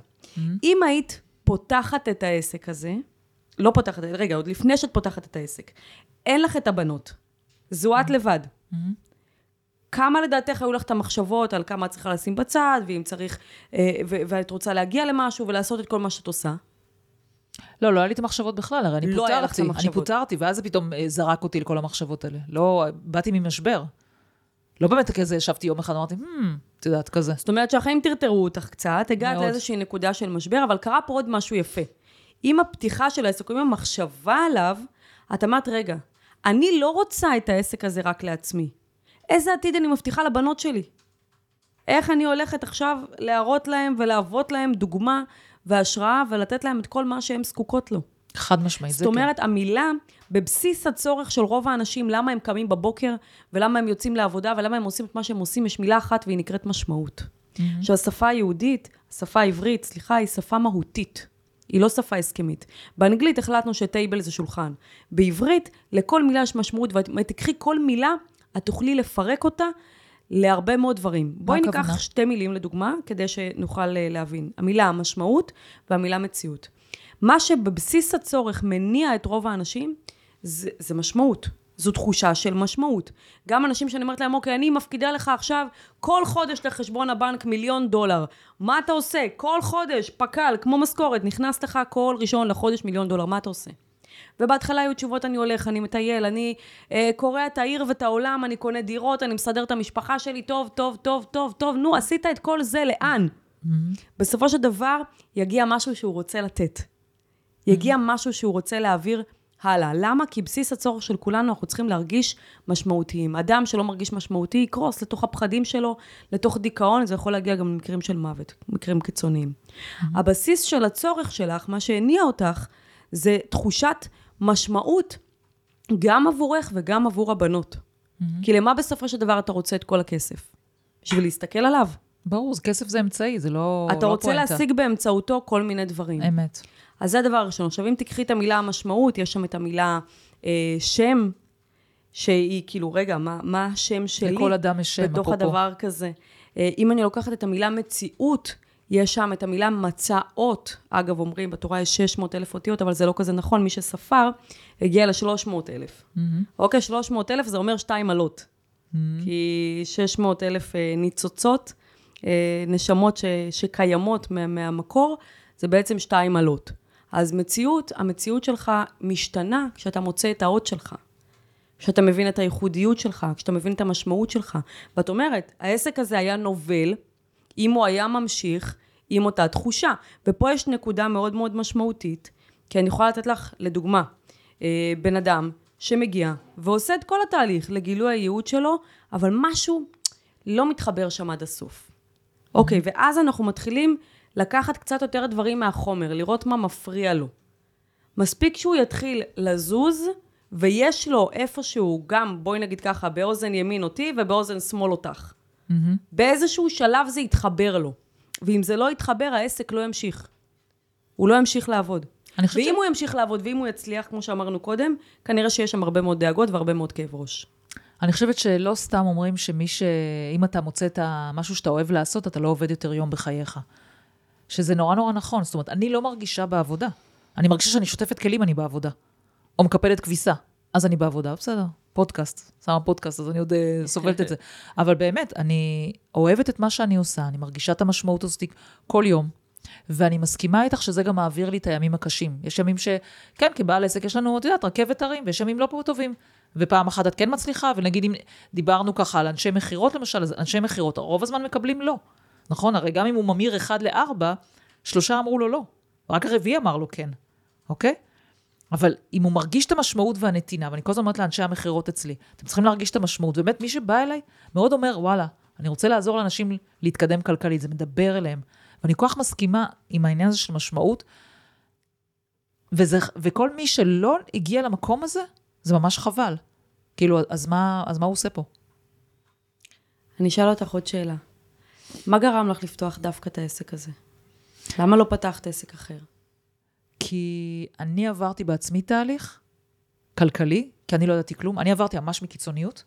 S1: אם היית פותחת את העסק הזה, לא פותחת, רגע, עוד לפני שאת פותחת את העסק, אין לך את הבנות, זו את לבד. כמה לדעתך היו לך את המחשבות על כמה את צריכה לשים בצד, ואם צריך, אה, ואת רוצה להגיע למשהו ולעשות את כל מה שאת עושה?
S2: לא, לא היה לי את המחשבות בכלל, הרי אני
S1: לא
S2: פוטרתי, אני. פוטרתי, ואז זה פתאום אה, זרק אותי לכל המחשבות האלה. לא, באתי ממשבר. לא באמת כזה ישבתי יום אחד, אמרתי, hmm, את יודעת, כזה.
S1: זאת אומרת שהחיים טרטרו אותך קצת, הגעת
S2: מאוד.
S1: לאיזושהי נקודה של משבר, אבל קרה פה עוד משהו יפה. עם הפתיחה של העסק, עם המחשבה עליו, את אמרת, רגע, אני לא רוצה את העסק הזה רק לעצמי. איזה עתיד אני מבטיחה לבנות שלי? איך אני הולכת עכשיו להראות להם ולהוות להם דוגמה והשראה ולתת להם את כל מה שהן זקוקות לו?
S2: חד משמעית, זה
S1: זאת אומרת, המילה בבסיס הצורך של רוב האנשים, למה הם קמים בבוקר, ולמה הם יוצאים לעבודה, ולמה הם עושים את מה שהם עושים, יש מילה אחת והיא נקראת משמעות. עכשיו, השפה היהודית, השפה העברית, סליחה, היא שפה מהותית. היא לא שפה הסכמית. באנגלית החלטנו שטייבל זה שולחן. בעברית, לכל מילה יש משמעות, ואת תקחי כל מילה, את תוכלי לפרק אותה להרבה מאוד דברים. בואי ניקח? שתי מילים לדוגמה, כדי שנוכל אה, להבין. המילה משמעות והמילה מציאות. מה שבבסיס הצורך מניע את רוב האנשים, זה, זה משמעות. זו תחושה של משמעות. גם אנשים שאני אומרת להם, אוקיי, אני מפקידה לך עכשיו כל חודש לחשבון הבנק מיליון דולר. מה אתה עושה? כל חודש, פק"ל, כמו משכורת, נכנס לך כל ראשון לחודש מיליון דולר, מה אתה עושה? ובהתחלה היו תשובות, אני הולך, אני מטייל, אני אה, קורע את העיר ואת העולם, אני קונה דירות, אני מסדר את המשפחה שלי, טוב, טוב, טוב, טוב, טוב, נו, עשית את כל זה, לאן? בסופו של דבר, יגיע משהו שהוא רוצה לתת. יגיע משהו שהוא רוצה להעביר הלאה. למה? כי בסיס הצורך של כולנו, אנחנו צריכים להרגיש משמעותיים. אדם שלא מרגיש משמעותי יקרוס לתוך הפחדים שלו, לתוך דיכאון, זה יכול להגיע גם למקרים של מוות, מקרים קיצוניים. הבסיס של הצורך שלך, מה שהניע אותך, זה תחושת משמעות גם עבורך וגם עבור הבנות. כי למה בסופו של דבר אתה רוצה את כל הכסף? בשביל להסתכל עליו.
S2: ברור, כסף זה אמצעי, זה לא
S1: אתה
S2: לא
S1: רוצה
S2: פואנטה.
S1: להשיג באמצעותו כל מיני דברים.
S2: אמת.
S1: אז זה הדבר הראשון. עכשיו, אם תקחי את המילה המשמעות, יש שם את המילה אה, שם, שהיא כאילו, רגע, מה, מה השם שלי?
S2: לכל אדם יש שם,
S1: בתוך
S2: אפרופו.
S1: הדבר כזה. אה, אם אני לוקחת את המילה מציאות, יש שם את המילה מצאות. אגב, אומרים, בתורה יש 600 אלף אותיות, אבל זה לא כזה נכון. מי שספר, הגיע ל-300 אלף. אוקיי, 300 אלף זה אומר שתיים עלות. כי 600 אלף אה, ניצוצות, אה, נשמות ש, שקיימות מה, מהמקור, זה בעצם שתיים עלות. אז מציאות, המציאות שלך משתנה כשאתה מוצא את האות שלך. כשאתה מבין את הייחודיות שלך, כשאתה מבין את המשמעות שלך. ואת אומרת, העסק הזה היה נובל, אם הוא היה ממשיך עם אותה תחושה. ופה יש נקודה מאוד מאוד משמעותית, כי אני יכולה לתת לך, לדוגמה, אה, בן אדם שמגיע ועושה את כל התהליך לגילוי הייעוד שלו, אבל משהו לא מתחבר שם עד הסוף. אוקיי, ואז אנחנו מתחילים לקחת קצת יותר דברים מהחומר, לראות מה מפריע לו. מספיק שהוא יתחיל לזוז, ויש לו איפשהו, גם, בואי נגיד ככה, באוזן ימין אותי ובאוזן שמאל אותך. באיזשהו שלב זה יתחבר לו. ואם זה לא יתחבר, העסק לא ימשיך. הוא לא ימשיך לעבוד. ואם
S2: ש-
S1: הוא ימשיך לעבוד, ואם הוא יצליח, כמו שאמרנו קודם, כנראה שיש שם הרבה מאוד דאגות והרבה מאוד כאב ראש.
S2: אני חושבת שלא סתם אומרים שמי ש... אם אתה מוצא את המשהו שאתה אוהב לעשות, אתה לא עובד יותר יום בחייך. שזה נורא נורא נכון. זאת אומרת, אני לא מרגישה בעבודה. אני מרגישה שאני שוטפת כלים, אני בעבודה. או מקפלת כביסה, אז אני בעבודה, בסדר. פודקאסט, שמה פודקאסט, אז אני עוד אה, סובלת את זה. אבל באמת, אני אוהבת את מה שאני עושה, אני מרגישה את המשמעות הזאת כל יום. ואני מסכימה איתך שזה גם מעביר לי את הימים הקשים. יש ימים ש... כן, כבעל עסק יש לנו, את יודעת, רכבת הרים, ויש ימים לא פה טובים. ופעם אחת את כן מצליחה, ונגיד אם דיברנו ככה על אנשי מכירות למשל, אז אנשי מכירות, רוב הזמן מקבלים לא. נכון? הרי גם אם הוא ממיר אחד לארבע, שלושה אמרו לו לא. רק הרביעי אמר לו כן, אוקיי? אבל אם הוא מרגיש את המשמעות והנתינה, ואני כל הזמן אומרת לאנשי המכירות אצלי, אתם צריכים להרגיש את המשמעות. באמת, מי שבא אליי מאוד אומר, וואלה, אני רוצה לעזור לאנשים להתקדם כלכלית, זה מדבר אליהם. ואני כל כך מסכימה עם העניין הזה של משמעות, וזה, וכל מי שלא הגיע למקום הזה, זה ממש חבל. כאילו, אז מה, אז מה הוא עושה פה?
S1: אני אשאל אותך עוד שאלה. מה גרם לך לפתוח דווקא את העסק הזה? למה לא פתחת עסק אחר?
S2: כי אני עברתי בעצמי תהליך כלכלי, כי אני לא ידעתי כלום, אני עברתי ממש מקיצוניות,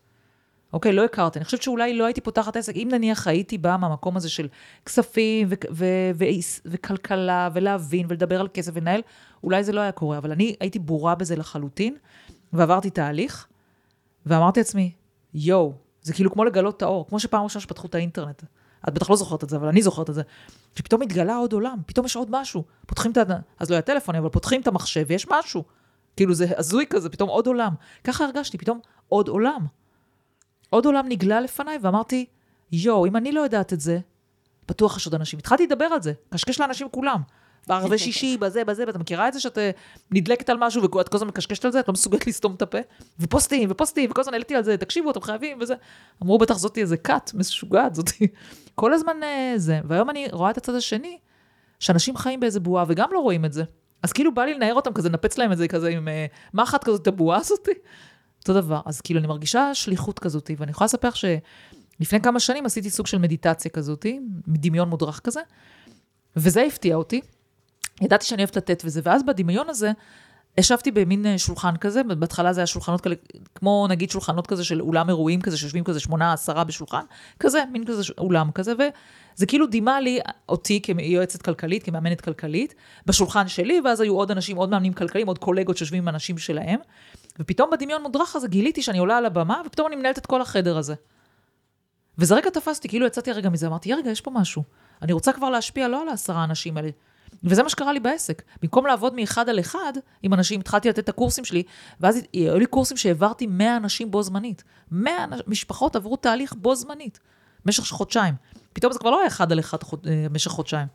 S2: אוקיי? לא הכרתי. אני חושבת שאולי לא הייתי פותחת עסק. אם נניח הייתי באה מהמקום הזה של כספים ו- ו- ו- וכלכלה, ולהבין, ולדבר על כסף ולנהל, אולי זה לא היה קורה. אבל אני הייתי בורה בזה לחלוטין, ועברתי תהליך, ואמרתי לעצמי, יואו, זה כאילו כמו לגלות את האור, כמו שפעם ראשונה שפתחו את האינטרנט. את בטח לא זוכרת את זה, אבל אני זוכרת את זה. שפתאום התגלה עוד עולם, פתאום יש עוד משהו. פותחים את ה... אז לא היה טלפון, אבל פותחים את המחשב ויש משהו. כאילו זה הזוי כזה, פתאום עוד עולם. ככה הרגשתי, פתאום עוד עולם. עוד עולם נגלה לפניי, ואמרתי, יואו, אם אני לא יודעת את זה, בטוח יש עוד אנשים. התחלתי לדבר על זה, קשקש לאנשים כולם. בערבי שישי, בזה, בזה, ואת מכירה את זה שאת אה, נדלקת על משהו ואת כל הזמן מקשקשת על זה, את לא מסוגלת לסתום את הפה? ופוסטים, ופוסטים, וכל הזמן העליתי על זה, תקשיבו, אתם חייבים, וזה. אמרו, בטח זאתי איזה כת, משוגעת זאתי. כל הזמן אה, זה. והיום אני רואה את הצד השני, שאנשים חיים באיזה בועה וגם לא רואים את זה. אז כאילו בא לי לנער אותם כזה, לנפץ להם את זה כזה עם אה, מחט כזאת, את הבועה הזאתי. אותו דבר. אז כאילו, אני מרגישה שליחות כזאת, ואני יכולה לספר שלפני כמה שנים עשיתי סוג של מדיטציה כזאת, דמיון מודרך כזה, וזה הפתיע אותי. ידעתי שאני אוהבת לתת וזה, ואז בדמיון הזה, ישבתי במין אה, שולחן כזה, בהתחלה זה היה שולחנות כאלה, כמו נגיד שולחנות כזה של אולם אירועים כזה, שיושבים כזה שמונה, עשרה בשולחן, כזה, מין כזה אולם כזה, וזה כאילו דימה לי אותי כיועצת כלכלית, כמאמנת כלכלית, בשולחן שלי, ואז היו עוד אנשים, עוד מאמנים כלכליים, עוד קולגות שיושבים עם אנשים שלהם, ופתאום בדמיון מודרך הזה גיליתי שאני עולה על הבמה, ופתאום אני מנהלת את כל החדר הזה. וזה רגע תפסתי, כאילו יצאתי הרגע מזה, אמרתי, רגע, יש פה משהו. אני רוצה כבר להשפיע לא על העשרה אנשים האלה, וזה מה שקרה לי בעסק. במקום לעבוד מאחד על אחד עם אנשים, התחלתי לתת את הקורסים שלי, ואז היו לי קורסים שהעברתי 100 אנשים בו זמנית. 100 משפחות עברו תהליך בו זמנית, במשך חודשיים. פתאום זה כבר לא היה אחד על אחד חוד, אה, במשך חודשיים.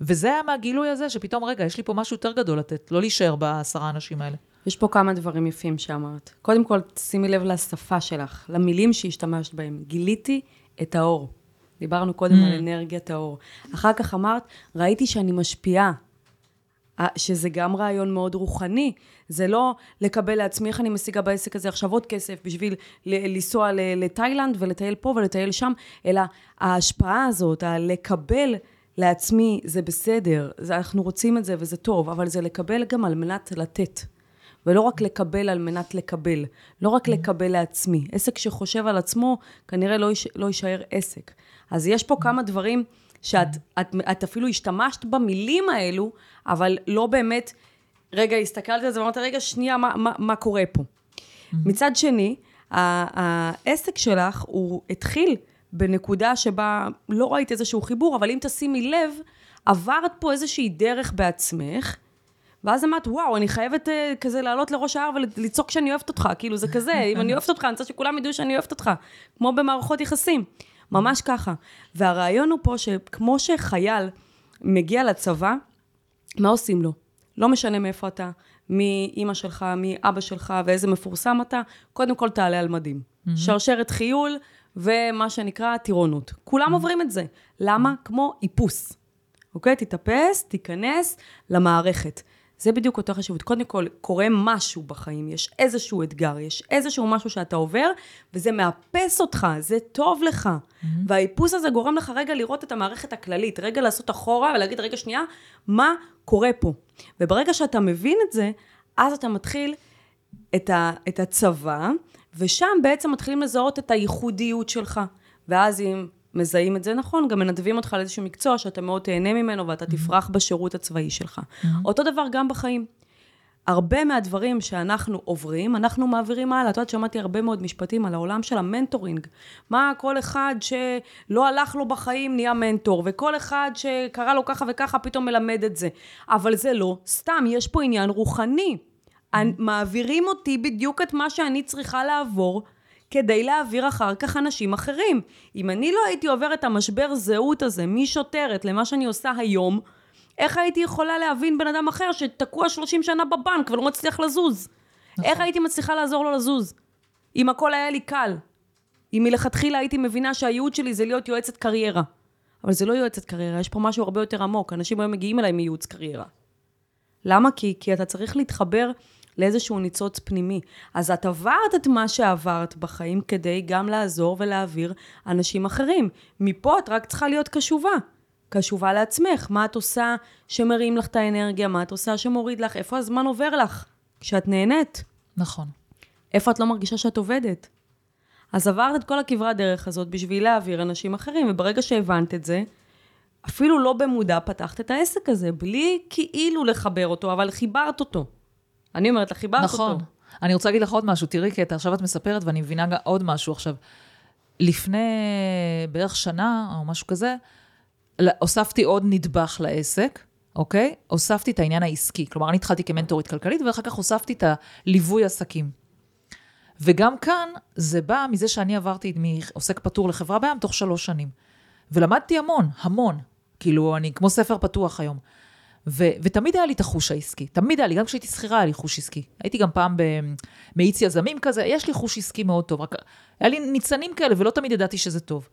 S2: וזה היה מהגילוי הזה, שפתאום, רגע, יש לי פה משהו יותר גדול לתת, לא להישאר בעשרה האנשים האלה.
S1: יש פה כמה דברים יפים שאמרת. קודם כל, שימי לב לשפה שלך, למילים שהשתמשת בהם. גיליתי את האור. דיברנו קודם mm. על אנרגיית האור. אחר כך אמרת, ראיתי שאני משפיעה. שזה גם רעיון מאוד רוחני. זה לא לקבל לעצמי איך אני משיגה בעסק הזה עכשיו עוד כסף בשביל לנסוע לתאילנד ולטייל פה ולטייל שם, אלא ההשפעה הזאת, הלקבל לעצמי זה בסדר, זה, אנחנו רוצים את זה וזה טוב, אבל זה לקבל גם על מנת לתת. ולא רק לקבל על מנת לקבל, לא רק לקבל לעצמי. עסק שחושב על עצמו, כנראה לא, יש, לא יישאר עסק. אז יש פה כמה דברים שאת את, את אפילו השתמשת במילים האלו, אבל לא באמת, רגע, הסתכלת על זה ואמרת, רגע, שנייה, מה, מה, מה קורה פה? מצד שני, העסק שלך, הוא התחיל בנקודה שבה לא ראית איזשהו חיבור, אבל אם תשימי לב, עברת פה איזושהי דרך בעצמך, ואז אמרת, וואו, אני חייבת uh, כזה לעלות לראש ההר ולצעוק שאני אוהבת אותך, כאילו זה כזה, אם אני אוהבת אותך, אני רוצה שכולם ידעו שאני אוהבת אותך, כמו במערכות יחסים. ממש ככה. והרעיון הוא פה שכמו שחייל מגיע לצבא, מה עושים לו? לא משנה מאיפה אתה, מי אימא שלך, מי אבא שלך ואיזה מפורסם אתה, קודם כל תעלה על מדים. Mm-hmm. שרשרת חיול ומה שנקרא טירונות. כולם mm-hmm. עוברים את זה. למה? כמו איפוס. אוקיי? תתאפס, תיכנס למערכת. זה בדיוק אותה חשיבות. קודם כל, קורה משהו בחיים, יש איזשהו אתגר, יש איזשהו משהו שאתה עובר, וזה מאפס אותך, זה טוב לך. Mm-hmm. והאיפוס הזה גורם לך רגע לראות את המערכת הכללית, רגע לעשות אחורה ולהגיד, רגע, שנייה, מה קורה פה? וברגע שאתה מבין את זה, אז אתה מתחיל את, ה, את הצבא, ושם בעצם מתחילים לזהות את הייחודיות שלך. ואז אם מזהים את זה נכון, גם מנדבים אותך לאיזשהו מקצוע שאתה מאוד תהנה ממנו ואתה תפרח בשירות הצבאי שלך. אותו דבר גם בחיים. הרבה מהדברים שאנחנו עוברים, אנחנו מעבירים הלאה. את יודעת, שמעתי הרבה מאוד משפטים על העולם של המנטורינג. מה כל אחד שלא הלך לו בחיים נהיה מנטור, וכל אחד שקרה לו ככה וככה פתאום מלמד את זה. אבל זה לא סתם, יש פה עניין רוחני. מעבירים אותי בדיוק את מה שאני צריכה לעבור כדי להעביר אחר כך אנשים אחרים. אם אני לא הייתי עוברת את המשבר זהות הזה משוטרת למה שאני עושה היום, איך הייתי יכולה להבין בן אדם אחר שתקוע 30 שנה בבנק ולא מצליח לזוז? נכון. איך הייתי מצליחה לעזור לו לזוז? אם הכל היה לי קל. אם מלכתחילה הייתי מבינה שהייעוד שלי זה להיות יועצת קריירה. אבל זה לא יועצת קריירה, יש פה משהו הרבה יותר עמוק. אנשים היום מגיעים אליי מייעוץ קריירה. למה? כי, כי אתה צריך להתחבר לאיזשהו ניצוץ פנימי. אז את עברת את מה שעברת בחיים כדי גם לעזור ולהעביר אנשים אחרים. מפה את רק צריכה להיות קשובה. קשובה לעצמך, מה את עושה שמרים לך את האנרגיה, מה את עושה שמוריד לך, איפה הזמן עובר לך כשאת נהנית.
S2: נכון.
S1: איפה את לא מרגישה שאת עובדת. אז עברת את כל הכברת דרך הזאת בשביל להעביר אנשים אחרים, וברגע שהבנת את זה, אפילו לא במודע פתחת את העסק הזה, בלי כאילו לחבר אותו, אבל חיברת אותו. אני אומרת לך, חיברת
S2: נכון.
S1: אותו.
S2: נכון. אני רוצה להגיד לך עוד משהו, תראי, כי עכשיו את מספרת ואני מבינה עוד משהו עכשיו. לפני בערך שנה או משהו כזה, הוספתי עוד נדבך לעסק, אוקיי? הוספתי את העניין העסקי. כלומר, אני התחלתי כמנטורית כלכלית, ואחר כך הוספתי את הליווי עסקים. וגם כאן, זה בא מזה שאני עברתי מעוסק פטור לחברה בעם תוך שלוש שנים. ולמדתי המון, המון. כאילו, אני כמו ספר פתוח היום. ו- ותמיד היה לי את החוש העסקי, תמיד היה לי, גם כשהייתי שכירה היה לי חוש עסקי. הייתי גם פעם במאיץ יזמים כזה, יש לי חוש עסקי מאוד טוב, רק היה לי ניצנים כאלה ולא תמיד ידעתי שזה טוב.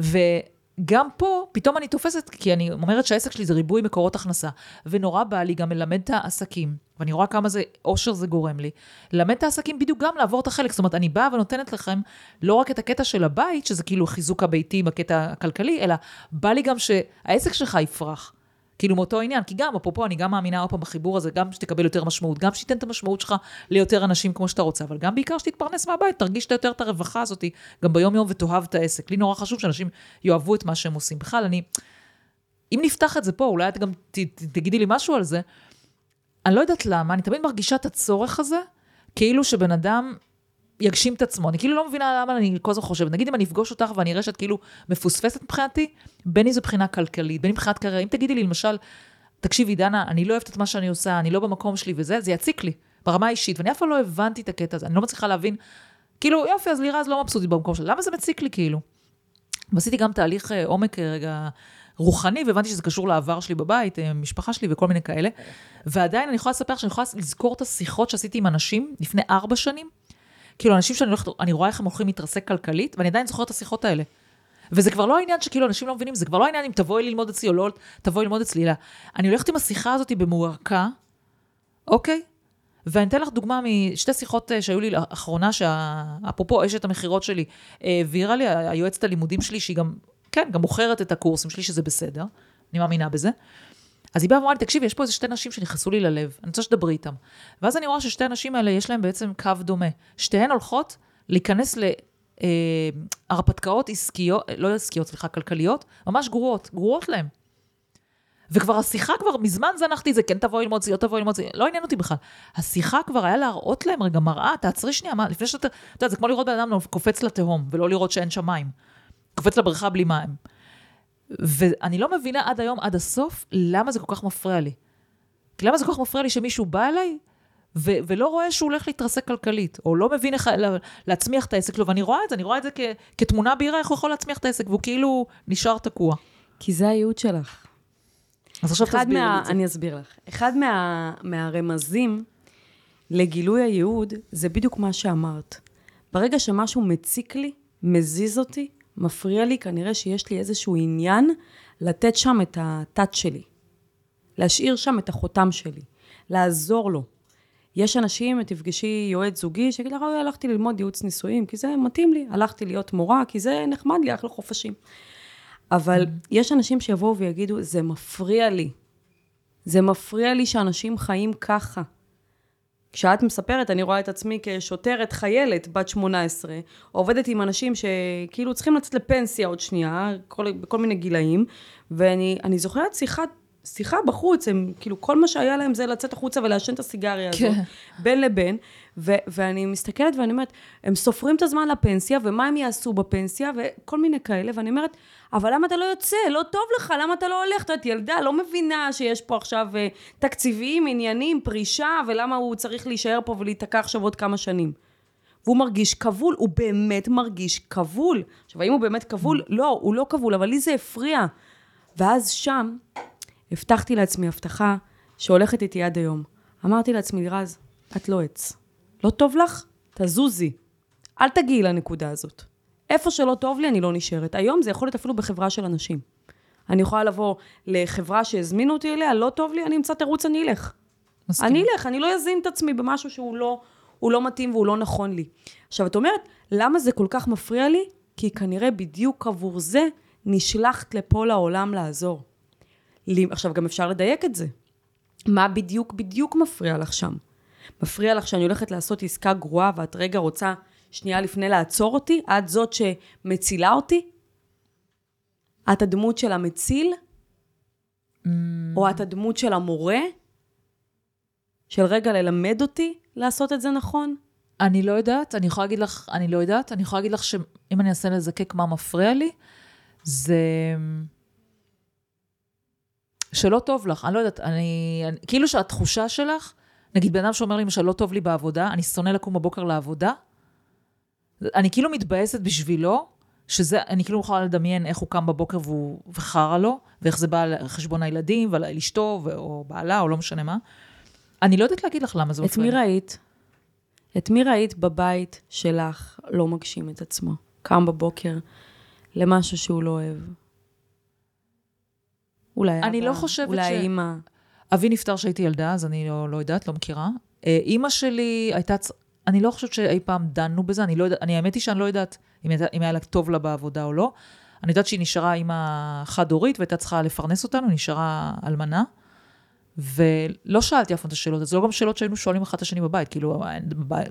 S2: וגם פה, פתאום אני תופסת, כי אני אומרת שהעסק שלי זה ריבוי מקורות הכנסה, ונורא בא לי גם ללמד את העסקים, ואני רואה כמה זה, אושר זה גורם לי, ללמד את העסקים בדיוק גם לעבור את החלק. זאת אומרת, אני באה ונותנת לכם לא רק את הקטע של הבית, שזה כאילו חיזוק הביתי בקטע הכלכלי, אלא בא לי גם שהעסק שלך יפרח. כאילו מאותו עניין, כי גם, אפרופו, אני גם מאמינה עוד פעם בחיבור הזה, גם שתקבל יותר משמעות, גם שתיתן את המשמעות שלך ליותר אנשים כמו שאתה רוצה, אבל גם בעיקר שתתפרנס מהבית, תרגיש יותר את הרווחה הזאת, גם ביום-יום ותאהב את העסק. לי נורא חשוב שאנשים יאהבו את מה שהם עושים. בכלל, אני, אם נפתח את זה פה, אולי את גם ת, ת, תגידי לי משהו על זה, אני לא יודעת למה, אני תמיד מרגישה את הצורך הזה, כאילו שבן אדם יגשים את עצמו. אני כאילו לא מבינה למה אני כל הזמן חושבת. נגיד אם אני אפגוש אותך ואני אראה שאת כאילו מפוספסת מבחינתי, בין אם זו בחינה כלכלית, בין אם מבחינת קריירה. אם תגידי לי, למשל, תקשיבי, דנה, אני לא אוהבת את מה שאני עושה, אני לא במקום שלי וזה, זה יציק לי, ברמה האישית. ואני אף פעם לא הבנתי את הקטע הזה, אני לא מצליחה להבין, כאילו, יופי, אז לירז לא מבסוטית במקום שלה, למה זה מציק לי כאילו? ועשיתי גם תהליך אה, עומק אה, רגע רוחני, והבנתי שזה קשור לעבר שלי בבית, אה, משפחה שלי וכל מיני כאלה. ועדיין אני יכולה לספר שאני יכולה לזכור את השיחות שעשיתי עם אנשים לפני ארבע שנים, כאילו, אנשים שאני הולכת, אני רואה איך הם הולכים להתרסק כלכלית, ואני עדיין זוכרת את השיחות האלה. וזה כבר לא העניין שכאילו אנשים לא מבינים, זה כבר לא העניין אם תבואי ללמוד אצלי או לא תבואי ללמוד אצלי, אלא אני הולכת עם השיחה הזאת במוערכה, אוקיי? ואני אתן לך דוגמה משתי שיחות אה, שהיו לי לאחרונה, שאפרופו אשת המכירות שלי, העבירה לי, היועצת הלימודים שלי, שהיא גם, כן, גם מוכרת את הקורסים שלי, שזה בסדר, אני מאמינה בזה. אז היא באה ואמרה לי, תקשיבי, יש פה איזה שתי נשים שנכנסו לי ללב, אני רוצה שתדברי איתן. ואז אני רואה ששתי הנשים האלה, יש להן בעצם קו דומה. שתיהן הולכות להיכנס להרפתקאות עסקיות, לא עסקיות, סליחה, כלכליות, ממש גרועות, גרועות להן. וכבר השיחה כבר, מזמן זנחתי את זה, כן תבואי ללמוד זה, לא תבואי ללמוד זה, לא עניין אותי בכלל. השיחה כבר היה להראות להם רגע מראה, תעצרי שנייה, מה, לפני שאתה, אתה יודע, זה כמו לראות בן אדם קופץ לתהום, ולא לראות שאין שם מים. קופץ לבריכה בלי מים. ואני לא מבינה עד היום, עד הסוף, למה זה כל כך מפריע לי. למה זה כל כך מפריע לי שמישהו בא אליי ו- ולא רואה שהוא הולך להתרסק כלכלית, או לא מבין איך לה- להצמיח את העסק שלו, ואני רואה את זה, אני רואה את זה כ- כתמונה בהירה, איך הוא יכול להצמיח את העסק, והוא כאילו נשאר תקוע.
S1: כי זה הייעוד שלך.
S2: אז עכשיו תסבירי
S1: מה,
S2: לי את זה.
S1: אני אסביר לך. אחד מה, מהרמזים לגילוי הייעוד, זה בדיוק מה שאמרת. ברגע שמשהו מציק לי, מזיז אותי, מפריע לי, כנראה שיש לי איזשהו עניין לתת שם את הטאט שלי. להשאיר שם את החותם שלי. לעזור לו. יש אנשים, תפגשי יועץ זוגי, שיגיד לך, הלכתי ללמוד ייעוץ נישואים, כי זה מתאים לי. הלכתי להיות מורה, כי זה נחמד לי, אחלה חופשים. אבל mm-hmm. יש אנשים שיבואו ויגידו, זה מפריע לי. זה מפריע לי שאנשים חיים ככה. כשאת מספרת, אני רואה את עצמי כשוטרת חיילת בת 18, עובדת עם אנשים שכאילו צריכים לצאת לפנסיה עוד שנייה, כל, בכל מיני גילאים, ואני זוכרת שיחת, שיחה בחוץ, הם כאילו כל מה שהיה להם זה לצאת החוצה ולעשן את הסיגריה הזאת, כן. בין לבין, ו, ואני מסתכלת ואני אומרת, הם סופרים את הזמן לפנסיה, ומה הם יעשו בפנסיה, וכל מיני כאלה, ואני אומרת, אבל למה אתה לא יוצא? לא טוב לך, למה אתה לא הולך? את יודעת, ילדה לא מבינה שיש פה עכשיו אה, תקציבים, עניינים, פרישה, ולמה הוא צריך להישאר פה ולהיתקע עכשיו עוד כמה שנים. והוא מרגיש כבול, הוא באמת מרגיש כבול. עכשיו, האם הוא באמת כבול? לא, הוא לא כבול, אבל לי זה הפריע. ואז שם, הבטחתי לעצמי הבטחה שהולכת איתי עד היום. אמרתי לעצמי, רז, את לא עץ. לא טוב לך? תזוזי. אל תגיעי לנקודה הזאת. איפה שלא טוב לי, אני לא נשארת. היום זה יכול להיות אפילו בחברה של אנשים. אני יכולה לבוא לחברה שהזמינו אותי אליה, לא טוב לי, אני אמצא תירוץ, אני אלך. מסכים. אני אלך, אני לא אזין את עצמי במשהו שהוא לא, לא מתאים והוא לא נכון לי. עכשיו, את אומרת, למה זה כל כך מפריע לי? כי כנראה בדיוק עבור זה נשלחת לפה לעולם לעזור. עכשיו, גם אפשר לדייק את זה. מה בדיוק בדיוק מפריע לך שם? מפריע לך שאני הולכת לעשות עסקה גרועה ואת רגע רוצה שנייה לפני לעצור אותי? את זאת שמצילה אותי? את הדמות של המציל?
S2: Mm.
S1: או את הדמות של המורה? של רגע ללמד אותי לעשות את זה נכון?
S2: אני לא יודעת, אני יכולה להגיד לך, אני לא יודעת, אני יכולה להגיד לך שאם אני אנסה לזקק מה מפריע לי, זה שלא טוב לך, אני לא יודעת, אני, אני כאילו שהתחושה שלך, נגיד בן אדם שאומר לי למשל, לא טוב לי בעבודה, אני שונא לקום בבוקר לעבודה, אני כאילו מתבאסת בשבילו, שזה, אני כאילו יכולה לדמיין איך הוא קם בבוקר והוא, וחרא לו, ואיך זה בא על חשבון הילדים, ועל אשתו, או בעלה, או לא משנה מה. אני לא יודעת להגיד לך למה זה
S1: את
S2: מפריע.
S1: מי ראית? את מי ראית בבית שלך לא מגשים את עצמו? קם בבוקר למשהו שהוא לא אוהב. אולי אבא,
S2: אני לא חושבת
S1: אולי
S2: ש-
S1: אימא.
S2: אבי נפטר כשהייתי ילדה, אז אני לא, לא יודעת, לא מכירה. אה, אימא שלי הייתה, צ- אני לא חושבת שאי פעם דנו בזה, אני לא יודעת, אני האמת היא שאני לא יודעת אם, הייתה, אם היה לה טוב לה בעבודה או לא. אני יודעת שהיא נשארה אימא חד-הורית והייתה צריכה לפרנס אותנו, נשארה אלמנה. ולא שאלתי אף פעם את השאלות, זה לא גם שאלות שהיינו שואלים אחת את השני בבית, כאילו, אה, בבית,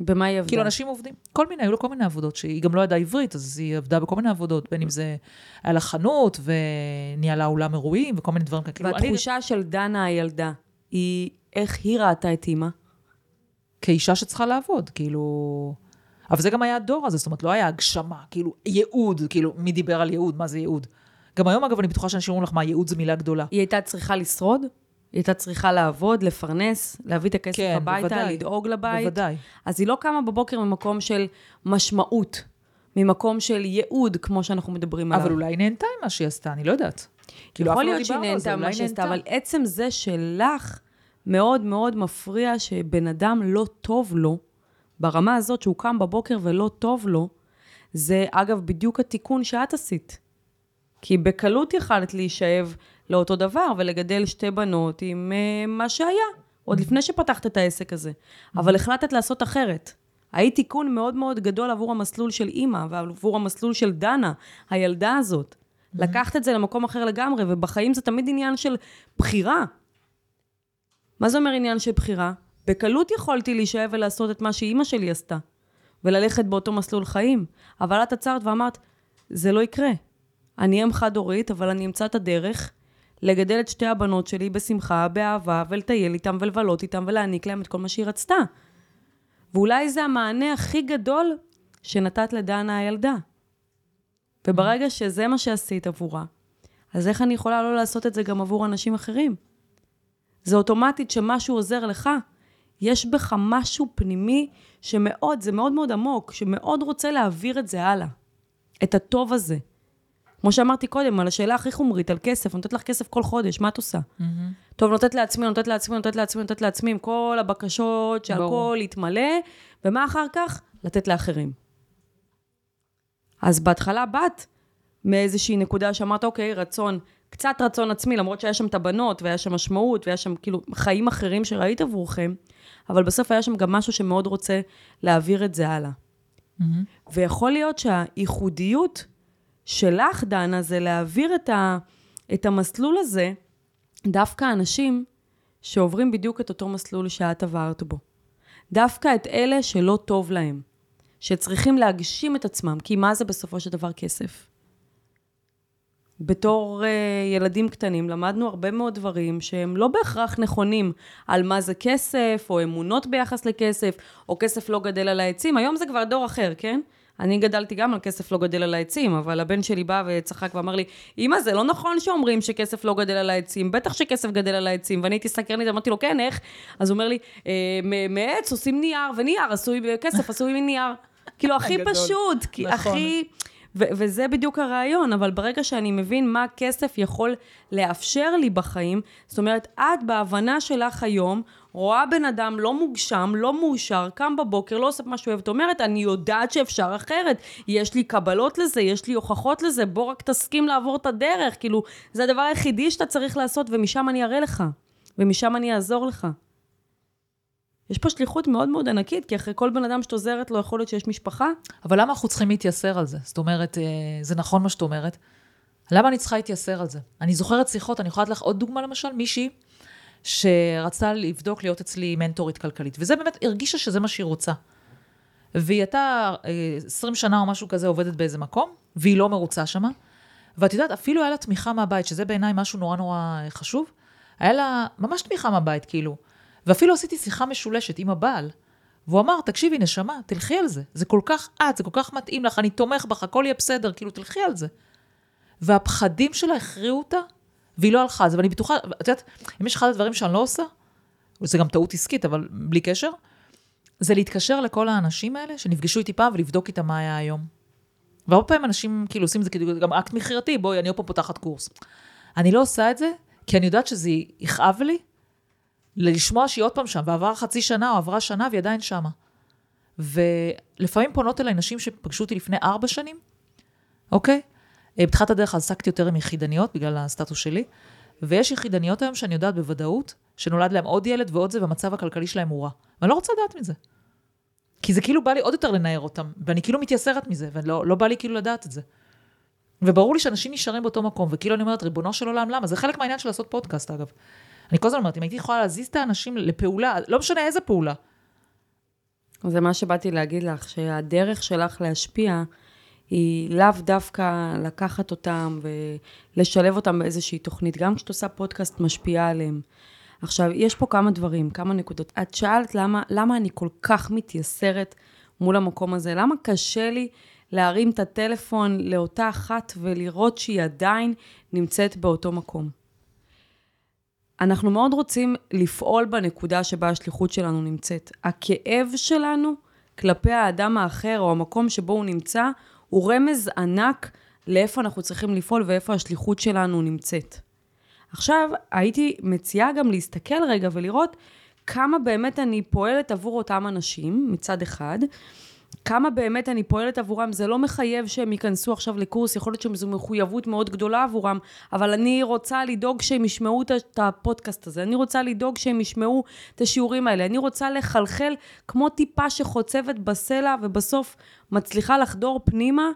S1: במה היא עבדה?
S2: כאילו אנשים עובדים, כל מיני, היו לו כל מיני עבודות, שהיא גם לא ידעה עברית, אז היא עבדה בכל מיני עבודות, בין אם זה היה לה חנות, וניהלה אולם אירועים, וכל מיני דברים כאלה. כאילו, אני-
S1: והתחושה של דנה הילדה, היא איך היא ראתה את אימא?
S2: כאישה שצריכה לעבוד, כאילו... אבל זה גם היה הדור הזה, זאת אומרת, לא היה הגשמה, כאילו, ייעוד, כאילו, מי דיבר על ייעוד, מה זה ייעוד? גם היום, אגב, אני בטוחה שאנשים אומרים לך, מה, ייעוד זה מילה גדולה.
S1: היא הייתה צריכה לשרוד? היא הייתה צריכה לעבוד, לפרנס, להביא את הכסף
S2: כן,
S1: הביתה,
S2: בוודאי.
S1: לדאוג לבית.
S2: בוודאי.
S1: אז היא לא קמה בבוקר ממקום של משמעות, ממקום של ייעוד, כמו שאנחנו מדברים עליו.
S2: אבל אולי היא נהנתה ממה שהיא עשתה, אני לא יודעת. כאילו,
S1: יכול
S2: לא
S1: להיות שהיא נהנתה ממה שעשתה,
S2: נהנתה.
S1: אבל עצם זה שלך מאוד מאוד מפריע שבן אדם לא טוב לו, ברמה הזאת שהוא קם בבוקר ולא טוב לו, זה אגב בדיוק התיקון שאת עשית. כי בקלות יכלת להישאב לאותו דבר ולגדל שתי בנות עם uh, מה שהיה, עוד לפני שפתחת את העסק הזה. אבל החלטת לעשות אחרת. היית תיקון מאוד מאוד גדול עבור המסלול של אימא ועבור המסלול של דנה, הילדה הזאת. לקחת את זה למקום אחר לגמרי, ובחיים זה תמיד עניין של בחירה. מה זה אומר עניין של בחירה? בקלות יכולתי להישאב ולעשות את מה שאימא שלי עשתה, וללכת באותו מסלול חיים. אבל את עצרת ואמרת, זה לא יקרה. אני אם חד-הורית, אבל אני אמצא את הדרך לגדל את שתי הבנות שלי בשמחה, באהבה, ולטייל איתם ולבלות איתם ולהעניק להם את כל מה שהיא רצתה. ואולי זה המענה הכי גדול שנתת לדנה הילדה. וברגע שזה מה שעשית עבורה, אז איך אני יכולה לא לעשות את זה גם עבור אנשים אחרים? זה אוטומטית שמשהו עוזר לך. יש בך משהו פנימי שמאוד, זה מאוד מאוד עמוק, שמאוד רוצה להעביר את זה הלאה. את הטוב הזה. כמו שאמרתי קודם, על השאלה הכי חומרית, על כסף, אני נותנת לך כסף כל חודש, מה את עושה? טוב, נותנת לעצמי, נותנת לעצמי, נותנת לעצמי, נותנת לעצמי, עם כל הבקשות, שהכל
S2: ברור.
S1: יתמלא, ומה אחר כך? לתת לאחרים. אז בהתחלה באת מאיזושהי נקודה שאמרת, אוקיי, רצון, קצת רצון עצמי, למרות שהיה שם את הבנות, והיה שם משמעות, והיה שם כאילו חיים אחרים שראית עבורכם, אבל בסוף היה שם גם משהו שמאוד רוצה להעביר את זה הלאה. ויכול להיות שהייחודיות שלך, דנה, זה להעביר את, ה, את המסלול הזה, דווקא אנשים שעוברים בדיוק את אותו מסלול שאת עברת בו. דווקא את אלה שלא טוב להם, שצריכים להגשים את עצמם, כי מה זה בסופו של דבר כסף? בתור uh, ילדים קטנים למדנו הרבה מאוד דברים שהם לא בהכרח נכונים על מה זה כסף, או אמונות ביחס לכסף, או כסף לא גדל על העצים. היום זה כבר דור אחר, כן? אני גדלתי גם על כסף לא גדל על העצים, אבל הבן שלי בא וצחק ואמר לי, אמא, זה לא נכון שאומרים שכסף לא גדל על העצים, בטח שכסף גדל על העצים. ואני הייתי סקרנית, אמרתי לו, כן, איך? אז הוא אומר לי, "אה, מעץ עושים נייר, ונייר עשוי, כסף עשוי מנייר. כאילו, הכי. פשוט, כי
S2: נכון.
S1: הכי... ו- וזה בדיוק הרעיון, אבל ברגע שאני מבין מה כסף יכול לאפשר לי בחיים, זאת אומרת, את בהבנה שלך היום, רואה בן אדם לא מוגשם, לא מאושר, קם בבוקר, לא עושה מה שהוא אוהב, אומרת, אני יודעת שאפשר אחרת. יש לי קבלות לזה, יש לי הוכחות לזה, בוא רק תסכים לעבור את הדרך. כאילו, זה הדבר היחידי שאתה צריך לעשות, ומשם אני אראה לך, ומשם אני אעזור לך. יש פה שליחות מאוד מאוד ענקית, כי אחרי כל בן אדם שאת עוזרת לו, יכול להיות שיש משפחה,
S2: אבל למה אנחנו צריכים להתייסר על זה? זאת אומרת, אה, זה נכון מה שאת אומרת. למה אני צריכה להתייסר על זה? אני זוכרת שיחות, אני יכולה לתת לך עוד דוגמה למשל, מישהי שרצתה לבדוק להיות אצלי מנטורית כלכלית, וזה באמת, הרגישה שזה מה שהיא רוצה. והיא הייתה 20 שנה או משהו כזה עובדת באיזה מקום, והיא לא מרוצה שמה. ואת יודעת, אפילו היה לה תמיכה מהבית, שזה בעיניי משהו נורא נורא חשוב. היה לה ממש תמיכה מהבית, כאילו. ואפילו עשיתי שיחה משולשת עם הבעל. והוא אמר, תקשיבי, נשמה, תלכי על זה. זה כל כך את, זה כל כך מתאים לך, אני תומך בך, הכל יהיה בסדר, כאילו, תלכי על זה. והפחדים שלה הכריעו אותה, והיא לא הלכה על זה. ואני בטוחה, את יודעת, אם יש אחד הדברים שאני לא עושה, וזה גם טעות עסקית, אבל בלי קשר, זה להתקשר לכל האנשים האלה שנפגשו איתי פעם ולבדוק איתם מה היה היום. והרבה פעמים אנשים כאילו עושים את זה כאילו גם אקט מכירתי, בואי, אני עוד פעם פותחת קורס. אני לא עושה את זה, כי אני יודעת שזה יכאב לי לשמוע שהיא עוד פעם שם, ועברה חצי שנה או עברה שנה והיא עדיין שמה. ולפעמים פונות אליי נשים שפגשו אותי לפני ארבע שנים, אוקיי? אה, בתחילת הדרך עסקתי יותר עם יחידניות, בגלל הסטטוס שלי, ויש יחידניות היום שאני יודעת בוודאות, שנולד להם עוד ילד ועוד זה, והמצב הכלכלי שלהם הוא רע. ואני לא רוצה לדעת מזה. כי זה כאילו בא לי עוד יותר לנער אותם, ואני כאילו מתייסרת מזה, ולא לא בא לי כאילו לדעת את זה. וברור לי שאנשים נשארים באותו מקום, וכאילו אני אומרת, ריבונו של עולם, למה? זה חלק מהעניין של לעשות פודקאסט, אגב. אני כל הזמן אומרת, אם הייתי יכולה להזיז את האנשים לפעולה, לא משנה איזה פעולה.
S1: זה מה שבאתי להגיד לך, שהדרך שלך להשפיע היא לאו דווקא לקחת אותם ולשלב אותם באיזושהי תוכנית. גם כשאת עושה פודקאסט משפיעה עליהם. עכשיו, יש פה כמה דברים, כמה נקודות. את שאלת למה, למה אני כל כך מתייסרת מול המקום הזה, למה קשה לי להרים את הטלפון לאותה אחת ולראות שהיא עדיין נמצאת באותו מקום. אנחנו מאוד רוצים לפעול בנקודה שבה השליחות שלנו נמצאת. הכאב שלנו כלפי האדם האחר או המקום שבו הוא נמצא, הוא רמז ענק לאיפה אנחנו צריכים לפעול ואיפה השליחות שלנו נמצאת. עכשיו, הייתי מציעה גם להסתכל רגע ולראות כמה באמת אני פועלת עבור אותם אנשים, מצד אחד, כמה באמת אני פועלת עבורם, זה לא מחייב שהם ייכנסו עכשיו לקורס, יכול להיות שזו מחויבות מאוד גדולה עבורם, אבל אני רוצה לדאוג שהם ישמעו את הפודקאסט הזה, אני רוצה לדאוג שהם ישמעו את השיעורים האלה, אני רוצה לחלחל כמו טיפה שחוצבת בסלע ובסוף מצליחה לחדור פנימה.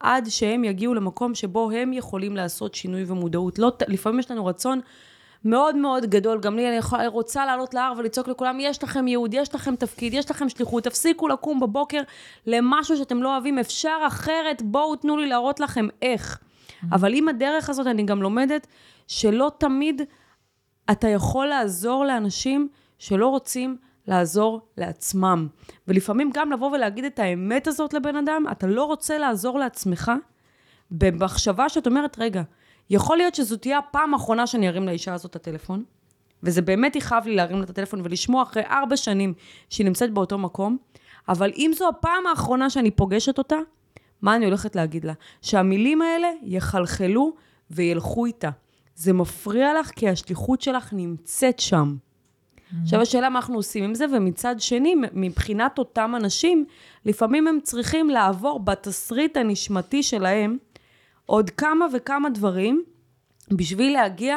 S1: עד שהם יגיעו למקום שבו הם יכולים לעשות שינוי ומודעות. לא, לפעמים יש לנו רצון מאוד מאוד גדול, גם לי, אני יכול, רוצה לעלות להר ולצעוק לכולם, יש לכם ייעוד, יש לכם תפקיד, יש לכם שליחות, תפסיקו לקום בבוקר למשהו שאתם לא אוהבים, אפשר אחרת, בואו תנו לי להראות לכם איך. אבל עם הדרך הזאת אני גם לומדת שלא תמיד אתה יכול לעזור לאנשים שלא רוצים לעזור לעצמם. ולפעמים גם לבוא ולהגיד את האמת הזאת לבן אדם, אתה לא רוצה לעזור לעצמך, במחשבה שאת אומרת, רגע, יכול להיות שזו תהיה הפעם האחרונה שאני ארים לאישה הזאת את הטלפון, וזה באמת יכאב לי להרים לה את הטלפון ולשמוע אחרי ארבע שנים שהיא נמצאת באותו מקום, אבל אם זו הפעם האחרונה שאני פוגשת אותה, מה אני הולכת להגיד לה? שהמילים האלה יחלחלו וילכו איתה. זה מפריע לך כי השליחות שלך נמצאת שם. Mm-hmm. עכשיו השאלה מה אנחנו עושים עם זה, ומצד שני, מבחינת אותם אנשים, לפעמים הם צריכים לעבור בתסריט הנשמתי שלהם עוד כמה וכמה דברים בשביל להגיע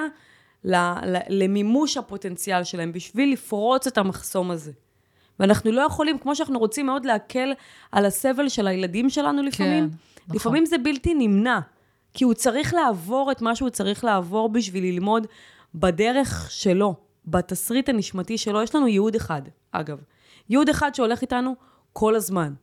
S1: למימוש הפוטנציאל שלהם, בשביל לפרוץ את המחסום הזה. ואנחנו לא יכולים, כמו שאנחנו רוצים מאוד להקל על הסבל של הילדים שלנו לפעמים, כן, נכון. לפעמים זה בלתי נמנע, כי הוא צריך לעבור את מה שהוא צריך לעבור בשביל ללמוד בדרך שלו, בתסריט הנשמתי שלו. יש לנו ייעוד אחד, אגב. ייעוד אחד שהולך איתנו כל הזמן.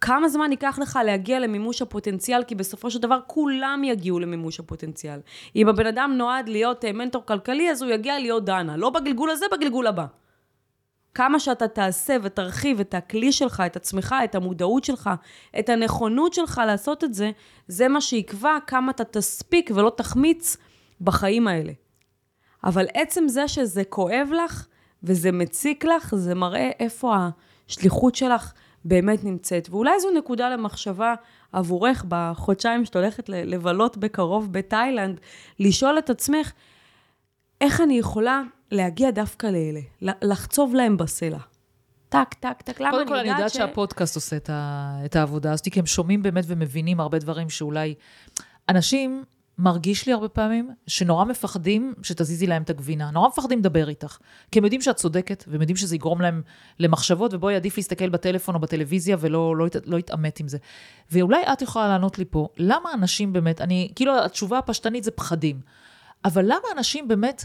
S1: כמה זמן ייקח לך להגיע למימוש הפוטנציאל, כי בסופו של דבר כולם יגיעו למימוש הפוטנציאל. אם הבן אדם נועד להיות אה, מנטור כלכלי, אז הוא יגיע להיות דנה. לא בגלגול הזה, בגלגול הבא. כמה שאתה תעשה ותרחיב את הכלי שלך, את עצמך, את המודעות שלך, את הנכונות שלך לעשות את זה, זה מה שיקבע כמה אתה תספיק ולא תחמיץ בחיים האלה. אבל עצם זה שזה כואב לך וזה מציק לך, זה מראה איפה השליחות שלך באמת נמצאת. ואולי זו נקודה למחשבה עבורך בחודשיים שאת הולכת לבלות בקרוב בתאילנד, לשאול את עצמך, איך אני יכולה להגיע דווקא לאלה, לחצוב להם בסלע. טק, טק, טק, למה אני יודעת ש...
S2: קודם כל, אני יודעת. שהפודקאסט עושה את, ה... את העבודה הזאת, כי הם שומעים באמת ומבינים הרבה דברים שאולי... אנשים מרגיש לי הרבה פעמים שנורא מפחדים שתזיזי להם את הגבינה. נורא מפחדים לדבר איתך. כי הם יודעים שאת צודקת, והם יודעים שזה יגרום להם למחשבות, ובואי עדיף להסתכל בטלפון או בטלוויזיה ולא לא, לא יתעמת עם זה. ואולי את יכולה לענות לי פה, למה אנשים באמת, אני, כאילו התשובה הפשטנית זה פחדים, אבל למה אנשים באמת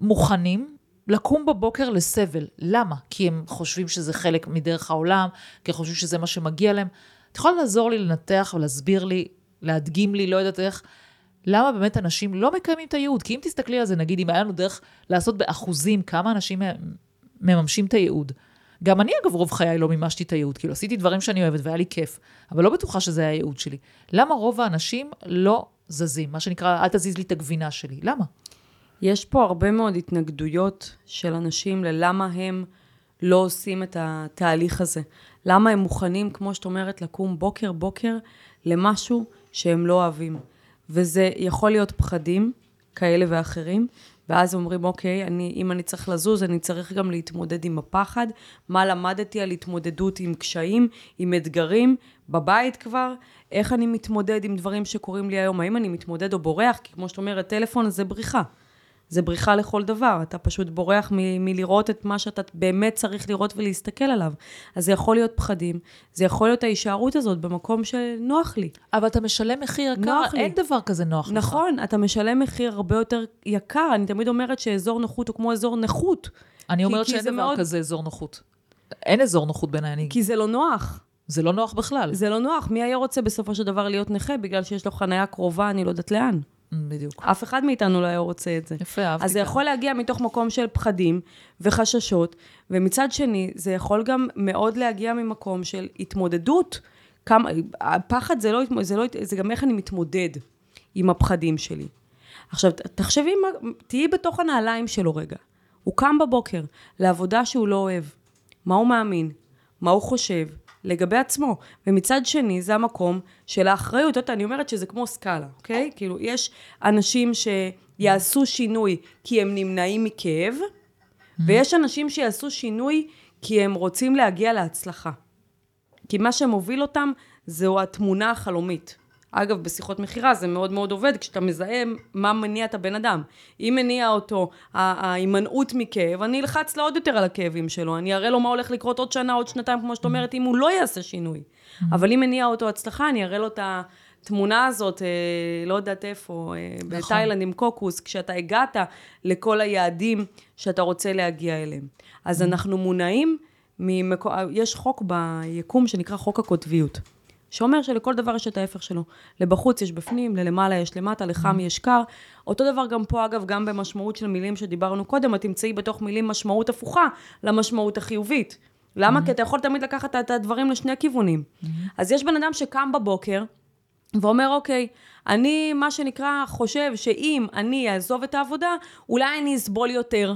S2: מוכנים לקום בבוקר לסבל. למה? כי הם חושבים שזה חלק מדרך העולם, כי הם חושבים שזה מה שמגיע להם. את יכולה לעזור לי לנתח ולהסביר לי, להדגים לי, לא יודעת איך, למה באמת אנשים לא מקיימים את הייעוד? כי אם תסתכלי על זה, נגיד, אם היה לנו דרך לעשות באחוזים כמה אנשים מממשים את הייעוד. גם אני, אגב, רוב חיי לא מימשתי את הייעוד. כאילו, עשיתי דברים שאני אוהבת והיה לי כיף, אבל לא בטוחה שזה היה הייעוד שלי. למה רוב האנשים לא זזים? מה שנקרא, אל תזיז לי את הגבינה שלי. למה?
S1: יש פה הרבה מאוד התנגדויות של אנשים ללמה הם לא עושים את התהליך הזה. למה הם מוכנים, כמו שאת אומרת, לקום בוקר בוקר למשהו שהם לא אוהבים. וזה יכול להיות פחדים כאלה ואחרים, ואז אומרים, אוקיי, אני, אם אני צריך לזוז, אני צריך גם להתמודד עם הפחד. מה למדתי על התמודדות עם קשיים, עם אתגרים, בבית כבר? איך אני מתמודד עם דברים שקורים לי היום? האם אני מתמודד או בורח? כי כמו שאת אומרת, טלפון זה בריחה. זה בריחה לכל דבר, אתה פשוט בורח מ- מלראות את מה שאתה באמת צריך לראות ולהסתכל עליו. אז זה יכול להיות פחדים, זה יכול להיות ההישארות הזאת במקום שנוח לי.
S2: אבל אתה משלם מחיר יקר, אין לי. דבר כזה נוח
S1: נכון, לך. נכון, אתה משלם מחיר הרבה יותר יקר. אני תמיד אומרת שאזור נוחות הוא כמו אזור נכות.
S2: אני אומרת שאין דבר מאוד... כזה אזור נוחות. אין אזור נוחות בעיניי.
S1: כי זה לא נוח.
S2: זה לא נוח בכלל.
S1: זה לא נוח. מי היה רוצה בסופו של דבר להיות נכה בגלל שיש לו חניה קרובה, אני לא יודעת לאן.
S2: בדיוק.
S1: אף אחד מאיתנו לא היה רוצה את זה.
S2: יפה, אהבתי.
S1: אז זה יכול להגיע מתוך מקום של פחדים וחששות, ומצד שני, זה יכול גם מאוד להגיע ממקום של התמודדות. כמה, הפחד זה לא, זה לא, זה גם איך אני מתמודד עם הפחדים שלי. עכשיו, תחשבי, תהיי בתוך הנעליים שלו רגע. הוא קם בבוקר לעבודה שהוא לא אוהב. מה הוא מאמין? מה הוא חושב? לגבי עצמו. ומצד שני, זה המקום של האחריות. אתה אני אומרת שזה כמו סקאלה, אוקיי? כאילו, יש אנשים שיעשו שינוי כי הם נמנעים מכאב, ויש אנשים שיעשו שינוי כי הם רוצים להגיע להצלחה. כי מה שמוביל אותם זו התמונה החלומית. אגב, בשיחות מכירה זה מאוד מאוד עובד כשאתה מזהה מה מניע את הבן אדם. אם מניע אותו ההימנעות מכאב, אני אלחץ לו עוד יותר על הכאבים שלו, אני אראה לו מה הולך לקרות עוד שנה, עוד שנתיים, כמו שאת אומרת, אם הוא לא יעשה שינוי. Mm-hmm. אבל אם מניע אותו הצלחה, אני אראה לו את התמונה הזאת, אה, לא יודעת איפה, אה, נכון. בתאילנד עם קוקוס, כשאתה הגעת לכל היעדים שאתה רוצה להגיע אליהם. אז mm-hmm. אנחנו מונעים, ממקו... יש חוק ביקום שנקרא חוק הקוטביות. שאומר שלכל דבר יש את ההפך שלו. לבחוץ יש בפנים, ללמעלה יש למטה, לחם יש קר. אותו דבר גם פה, אגב, גם במשמעות של מילים שדיברנו קודם, את תמצאי בתוך מילים משמעות הפוכה למשמעות החיובית. למה? Mm-hmm. כי אתה יכול תמיד לקחת את הדברים לשני כיוונים. Mm-hmm. אז יש בן אדם שקם בבוקר ואומר, אוקיי, אני, מה שנקרא, חושב שאם אני אעזוב את העבודה, אולי אני אסבול יותר.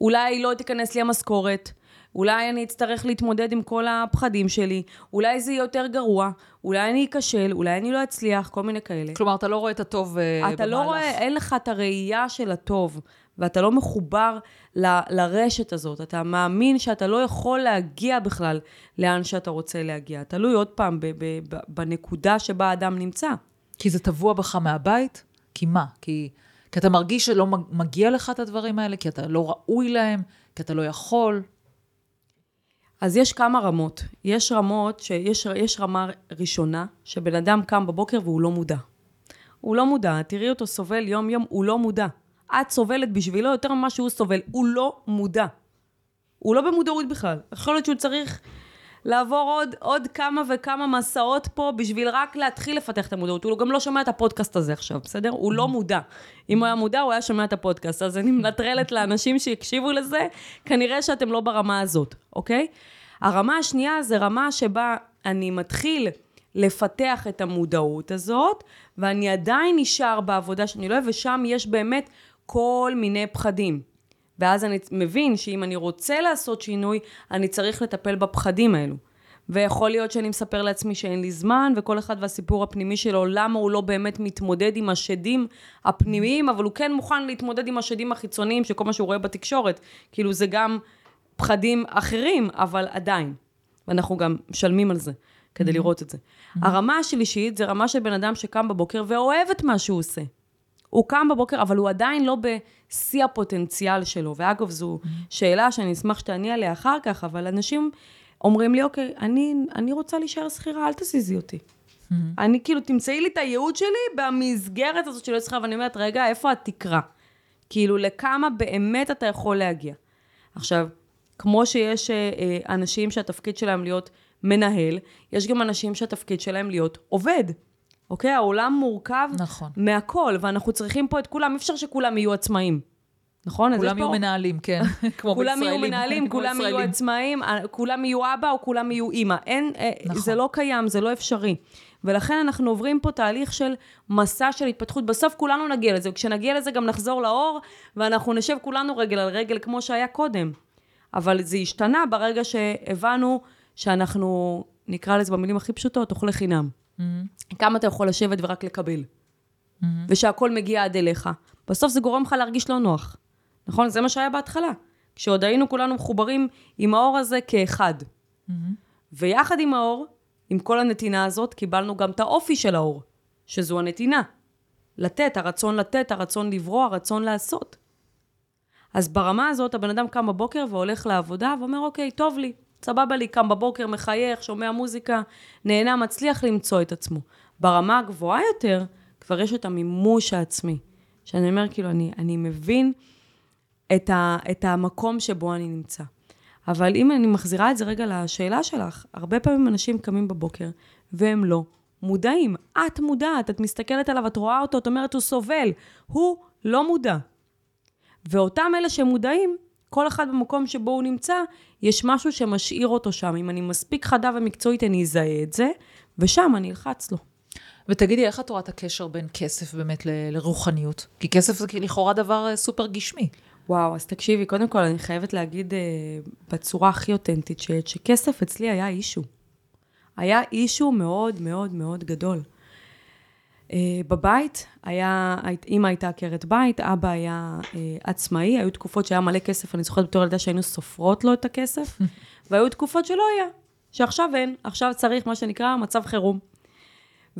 S1: אולי לא תיכנס לי המשכורת. אולי אני אצטרך להתמודד עם כל הפחדים שלי, אולי זה יהיה יותר גרוע, אולי אני אכשל, אולי אני לא אצליח, כל מיני כאלה.
S2: כלומר, אתה לא רואה את הטוב
S1: אתה
S2: במהלך.
S1: אתה לא רואה, אין לך את הראייה של הטוב, ואתה לא מחובר ל, לרשת הזאת. אתה מאמין שאתה לא יכול להגיע בכלל לאן שאתה רוצה להגיע. תלוי עוד פעם ב, ב, ב, בנקודה שבה האדם נמצא.
S2: כי זה טבוע בך מהבית? כי מה? כי, כי אתה מרגיש שלא מגיע לך את הדברים האלה? כי אתה לא ראוי להם? כי אתה לא יכול?
S1: אז יש כמה רמות. יש רמות, שיש יש רמה ראשונה, שבן אדם קם בבוקר והוא לא מודע. הוא לא מודע, תראי אותו סובל יום-יום, הוא לא מודע. את סובלת בשבילו יותר ממה שהוא סובל, הוא לא מודע. הוא לא במודעות בכלל. יכול להיות שהוא צריך לעבור עוד, עוד כמה וכמה מסעות פה בשביל רק להתחיל לפתח את המודעות. הוא גם לא שומע את הפודקאסט הזה עכשיו, בסדר? הוא לא מודע. אם הוא היה מודע, הוא היה שומע את הפודקאסט. אז אני מנטרלת לאנשים שיקשיבו לזה, כנראה שאתם לא ברמה הזאת, אוקיי? הרמה השנייה זה רמה שבה אני מתחיל לפתח את המודעות הזאת, ואני עדיין נשאר בעבודה שאני לא אוהב, ושם יש באמת כל מיני פחדים. ואז אני מבין שאם אני רוצה לעשות שינוי, אני צריך לטפל בפחדים האלו. ויכול להיות שאני מספר לעצמי שאין לי זמן, וכל אחד והסיפור הפנימי שלו, למה הוא לא באמת מתמודד עם השדים הפנימיים, אבל הוא כן מוכן להתמודד עם השדים החיצוניים, שכל מה שהוא רואה בתקשורת, כאילו זה גם פחדים אחרים, אבל עדיין. ואנחנו גם משלמים על זה, כדי mm-hmm. לראות את זה. Mm-hmm. הרמה השלישית זה רמה של בן אדם שקם בבוקר ואוהב את מה שהוא עושה. הוא קם בבוקר, אבל הוא עדיין לא בשיא הפוטנציאל שלו. ואגב, זו. שאלה שאני אשמח שתעני עליה אחר כך, אבל אנשים אומרים לי, אוקיי, אני, אני רוצה להישאר שכירה, אל תזיזי אותי. אני כאילו, תמצאי לי את הייעוד שלי במסגרת הזאת של להיות שכירה, ואני אומרת, רגע, איפה התקרה? כאילו, לכמה באמת אתה יכול להגיע. עכשיו, כמו שיש אה, אה, אנשים שהתפקיד שלהם להיות מנהל, יש גם אנשים שהתפקיד שלהם להיות עובד. אוקיי? העולם מורכב
S2: נכון.
S1: מהכל, ואנחנו צריכים פה את כולם, אי אפשר שכולם יהיו עצמאים. נכון?
S2: כולם יהיו
S1: פה-
S2: מנהלים, כן. כמו
S1: כולם יהיו
S2: בישראלים.
S1: מנהלים, כולם יהיו. עצמאים, אה, כולם יהיו אבא או כולם יהיו אימא. אין, אה,
S2: נכון.
S1: זה לא קיים, זה לא אפשרי. ולכן אנחנו עוברים פה תהליך של מסע של התפתחות. בסוף כולנו נגיע לזה, וכשנגיע לזה גם נחזור לאור, ואנחנו נשב כולנו רגל על רגל כמו שהיה קודם. אבל זה השתנה ברגע שהבנו שאנחנו, נקרא לזה במילים הכי פשוטות, אוכלי חינם. כמה אתה יכול לשבת ורק לקבל. ושהכול מגיע עד אליך. בסוף זה גורם לך להרגיש לא נוח. נכון? זה מה שהיה בהתחלה. כשעוד היינו כולנו מחוברים עם האור הזה כאחד. ויחד עם האור, עם כל הנתינה הזאת, קיבלנו גם את האופי של האור, שזו הנתינה. לתת, הרצון לתת, הרצון לברוא, הרצון לעשות. אז ברמה הזאת, הבן אדם קם בבוקר והולך לעבודה ואומר, אוקיי, טוב לי, סבבה לי, קם בבוקר, מחייך, שומע מוזיקה, נהנה, מצליח למצוא את עצמו. ברמה הגבוהה יותר, כבר יש את המימוש העצמי. שאני אומר, כאילו, אני, אני מבין את, ה, את המקום שבו אני נמצא. אבל אם אני מחזירה את זה רגע לשאלה שלך, הרבה פעמים אנשים קמים בבוקר והם לא מודעים. את מודעת, את מסתכלת עליו, את רואה אותו, את אומרת, הוא סובל. הוא לא מודע. ואותם אלה שמודעים, כל אחד במקום שבו הוא נמצא, יש משהו שמשאיר אותו שם. אם אני מספיק חדה ומקצועית, אני אזהה את זה, ושם אני אלחץ לו.
S2: ותגידי, איך את רואה את הקשר בין כסף באמת ל- לרוחניות? כי כסף זה לכאורה דבר אה, סופר גשמי.
S1: וואו, אז תקשיבי, קודם כל אני חייבת להגיד אה, בצורה הכי אותנטית, ש, שכסף אצלי היה אישו. היה אישו מאוד מאוד מאוד גדול. אה, בבית היה, הי- אימא הייתה עקרת בית, אבא היה אה, עצמאי, היו תקופות שהיה מלא כסף, אני זוכרת בתור ילדה שהיינו סופרות לו את הכסף, והיו תקופות שלא היה, שעכשיו אין, עכשיו צריך מה שנקרא מצב חירום.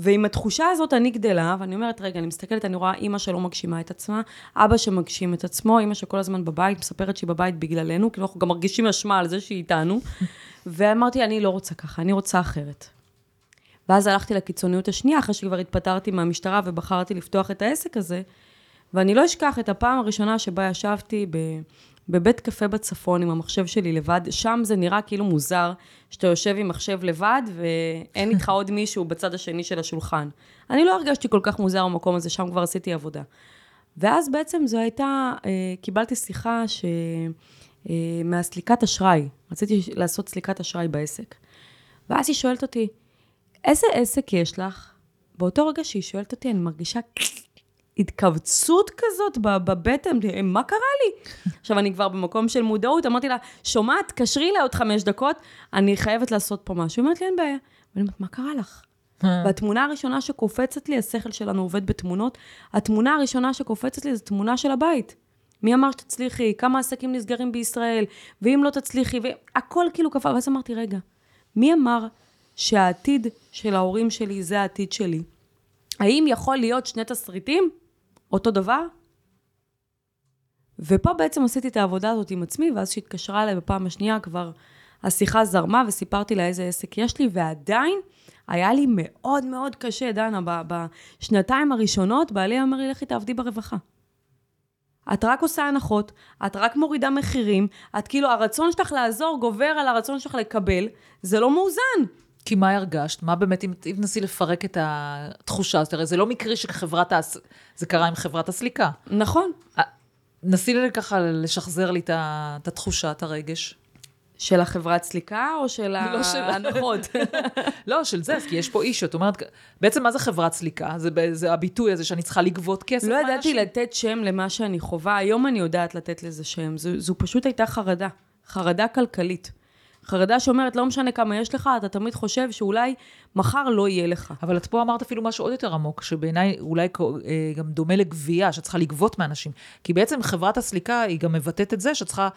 S1: ועם התחושה הזאת אני גדלה, ואני אומרת, רגע, אני מסתכלת, אני רואה אימא שלא מגשימה את עצמה, אבא שמגשים את עצמו, אימא שכל הזמן בבית, מספרת שהיא בבית בגללנו, כאילו אנחנו גם מרגישים אשמה על זה שהיא איתנו. ואמרתי, אני לא רוצה ככה, אני רוצה אחרת. ואז הלכתי לקיצוניות השנייה, אחרי שכבר התפטרתי מהמשטרה ובחרתי לפתוח את העסק הזה, ואני לא אשכח את הפעם הראשונה שבה ישבתי ב... בבית קפה בצפון עם המחשב שלי לבד, שם זה נראה כאילו מוזר שאתה יושב עם מחשב לבד ואין איתך עוד מישהו בצד השני של השולחן. אני לא הרגשתי כל כך מוזר במקום הזה, שם כבר עשיתי עבודה. ואז בעצם זו הייתה, אה, קיבלתי שיחה ש... אה, מהסליקת אשראי, רציתי לעשות סליקת אשראי בעסק. ואז היא שואלת אותי, איזה עסק יש לך? באותו רגע שהיא שואלת אותי, אני מרגישה התכווצות כזאת בבטן, מה קרה לי? עכשיו, אני כבר במקום של מודעות, אמרתי לה, שומעת, קשרי אליי עוד חמש דקות, אני חייבת לעשות פה משהו. היא אומרת לי, אין בעיה. ואני אומרת, מה קרה לך? והתמונה הראשונה שקופצת לי, השכל שלנו עובד בתמונות, התמונה הראשונה שקופצת לי זו תמונה של הבית. מי אמר שתצליחי? כמה עסקים נסגרים בישראל? ואם לא תצליחי? והכל כאילו קפא. ואז אמרתי, רגע, מי אמר שהעתיד של ההורים שלי זה העתיד שלי? האם יכול להיות שני תסריטים? אותו דבר? ופה בעצם עשיתי את העבודה הזאת עם עצמי, ואז כשהתקשרה אליי בפעם השנייה כבר השיחה זרמה וסיפרתי לה איזה עסק יש לי, ועדיין היה לי מאוד מאוד קשה, דנה, בשנתיים הראשונות, בעלי אמר לי, לכי תעבדי ברווחה. את רק עושה הנחות, את רק מורידה מחירים, את כאילו, הרצון שלך לעזור גובר על הרצון שלך לקבל, זה לא מאוזן.
S2: כי מה הרגשת? מה באמת, אם תנסי לפרק את התחושה הזאת, הרי זה לא מקרי שחברת, הס... זה קרה עם חברת הסליקה.
S1: נכון.
S2: נסי לי ככה לשחזר לי את התחושה, את הרגש.
S1: של החברת סליקה או של
S2: לא של-
S1: ההנחות?
S2: לא, של זה, כי יש פה איש, את אומרת, בעצם מה זה חברת סליקה? זה, זה הביטוי הזה שאני צריכה לגבות כסף
S1: לא ידעתי. לתת שם למה שאני חווה, היום אני יודעת לתת לזה שם. זו, זו פשוט הייתה חרדה, חרדה כלכלית. חרדה שאומרת, לא משנה כמה יש לך, אתה תמיד חושב שאולי מחר לא יהיה לך.
S2: אבל את פה אמרת אפילו משהו עוד יותר עמוק, שבעיניי אולי אה, גם דומה לגבייה, שאת צריכה לגבות מאנשים. כי בעצם חברת הסליקה היא גם מבטאת את זה שאת צריכה,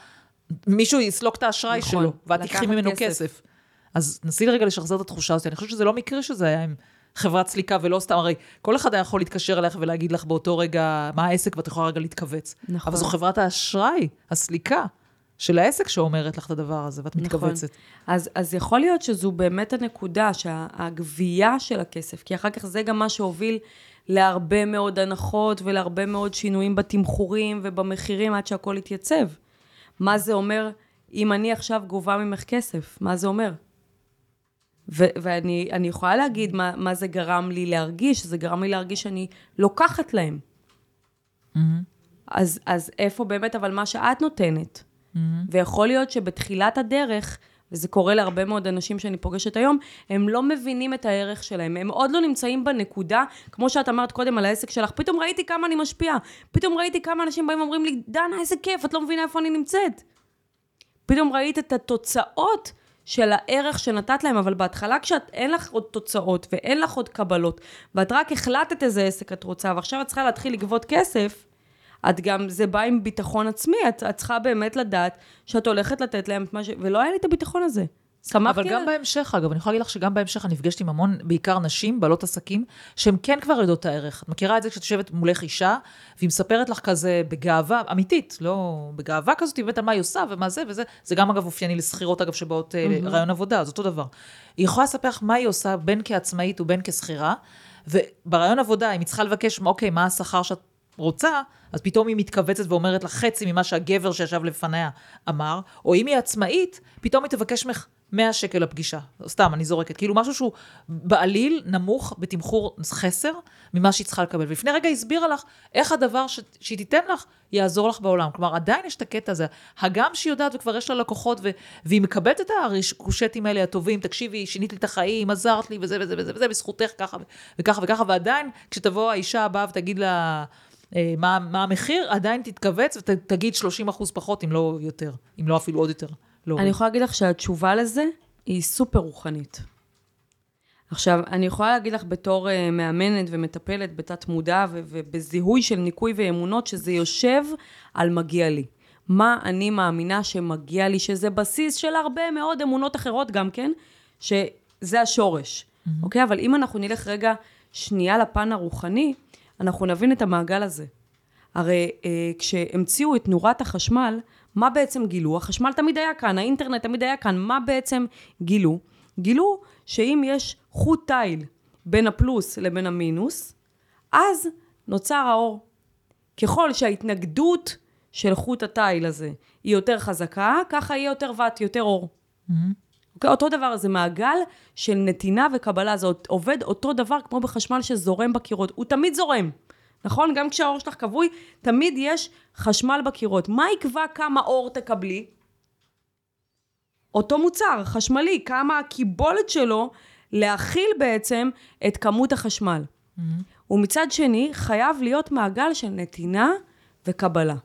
S2: מישהו יסלוק את האשראי
S1: נכון,
S2: שלו, ואת תיקחי ממנו
S1: כסף.
S2: כסף. אז נסי רגע לשחזר את התחושה הזאת. אני חושבת שזה לא מקרי שזה היה עם חברת סליקה, ולא סתם, הרי כל אחד היה יכול להתקשר אליך ולהגיד לך באותו רגע מה העסק, ואת יכולה רגע להתכווץ.
S1: נכון.
S2: אבל זו חברת האשראי, הסליקה, של העסק שאומרת לך את הדבר הזה, ואת
S1: נכון.
S2: מתכווצת.
S1: אז, אז יכול להיות שזו באמת הנקודה, שהגבייה של הכסף, כי אחר כך זה גם מה שהוביל להרבה מאוד הנחות ולהרבה מאוד שינויים בתמחורים ובמחירים עד שהכל יתייצב. מה זה אומר אם אני עכשיו גובה ממך כסף? מה זה אומר? ו- ואני יכולה להגיד מה, מה זה גרם לי להרגיש, זה גרם לי להרגיש שאני לוקחת להם. Mm-hmm. אז, אז איפה באמת אבל מה שאת נותנת? Mm-hmm. ויכול להיות שבתחילת הדרך, וזה קורה להרבה מאוד אנשים שאני פוגשת היום, הם לא מבינים את הערך שלהם, הם עוד לא נמצאים בנקודה, כמו שאת אמרת קודם על העסק שלך, פתאום ראיתי כמה אני משפיעה, פתאום ראיתי כמה אנשים באים ואומרים לי, דנה, איזה כיף, את לא מבינה איפה אני נמצאת. פתאום ראית את התוצאות של הערך שנתת להם, אבל בהתחלה כשאין לך עוד תוצאות ואין לך עוד קבלות, ואת רק החלטת איזה עסק את רוצה, ועכשיו את צריכה להתחיל לגבות כסף, את גם, זה בא עם ביטחון עצמי, את, את צריכה באמת לדעת שאת הולכת לתת להם את מה ש... ולא היה לי את הביטחון הזה.
S2: שמחתי אבל גם על... בהמשך, אגב, אני יכולה להגיד לך שגם בהמשך אני נפגשת עם המון, בעיקר נשים, בעלות עסקים, שהן כן כבר יודעות את הערך. את מכירה את זה כשאת יושבת מולך אישה, והיא מספרת לך כזה בגאווה, אמיתית, לא בגאווה כזאת, היא באמת על מה היא עושה ומה זה וזה. זה גם אגב אופייני לשכירות, אגב, שבאות mm-hmm. רעיון עבודה, זה אותו דבר. היא יכולה לספר לך מה היא עושה, בין כעצמאית ובין כשכירה, וברעיון עבודה, אם היא צריכה לבקש, אוקיי, מה השכר שאת רוצה, אז פתאום היא מתכווצת ואומרת לך חצי ממה שהגבר שישב לפניה אמר, או אם היא עצמאית, פתאום היא תבקש ממך 100 שקל לפגישה. סתם, אני זורקת. כאילו משהו שהוא בעליל נמוך בתמחור חסר ממה שהיא צריכה לקבל. ולפני רגע הסבירה לך איך הדבר ש... שהיא תיתן לך יעזור לך בעולם. כלומר, עדיין יש את הקטע הזה. הגם שהיא יודעת וכבר יש לה לקוחות, ו... והיא מקבלת את הריקושטים האלה הטובים, תקשיבי, שינית לי את החיים, עזרת לי, וזה וזה וזה וזה, בזכותך ככה וככה וככה, ועדיין, כשתבוא האישה הבאה ותגיד לה... אה, מה, מה המחיר, עדיין תתכווץ ותגיד 30 אחוז פחות, אם לא יותר, אם לא אפילו עוד יותר.
S1: לא. אני יכולה להגיד לך שהתשובה לזה היא סופר רוחנית. עכשיו, אני יכולה להגיד לך בתור uh, מאמנת ומטפלת בתת מודע ו- ובזיהוי של ניקוי ואמונות, שזה יושב על מגיע לי. מה אני מאמינה שמגיע לי, שזה בסיס של הרבה מאוד אמונות אחרות גם כן, שזה השורש. Mm-hmm. אוקיי? אבל אם אנחנו נלך רגע שנייה לפן הרוחני, אנחנו נבין את המעגל הזה. הרי אה, כשהמציאו את נורת החשמל, מה בעצם גילו? החשמל תמיד היה כאן, האינטרנט תמיד היה כאן, מה בעצם גילו? גילו שאם יש חוט תיל בין הפלוס לבין המינוס, אז נוצר האור. ככל שההתנגדות של חוט התיל הזה היא יותר חזקה, ככה יהיה יותר ואט, יותר אור. Mm-hmm. אותו דבר, זה מעגל של נתינה וקבלה, זה עובד אותו דבר כמו בחשמל שזורם בקירות, הוא תמיד זורם. נכון? גם כשהאור שלך כבוי, תמיד יש חשמל בקירות. מה יקבע כמה אור תקבלי? אותו מוצר, חשמלי, כמה הקיבולת שלו להכיל בעצם את כמות החשמל. Mm-hmm. ומצד שני, חייב להיות מעגל של נתינה וקבלה.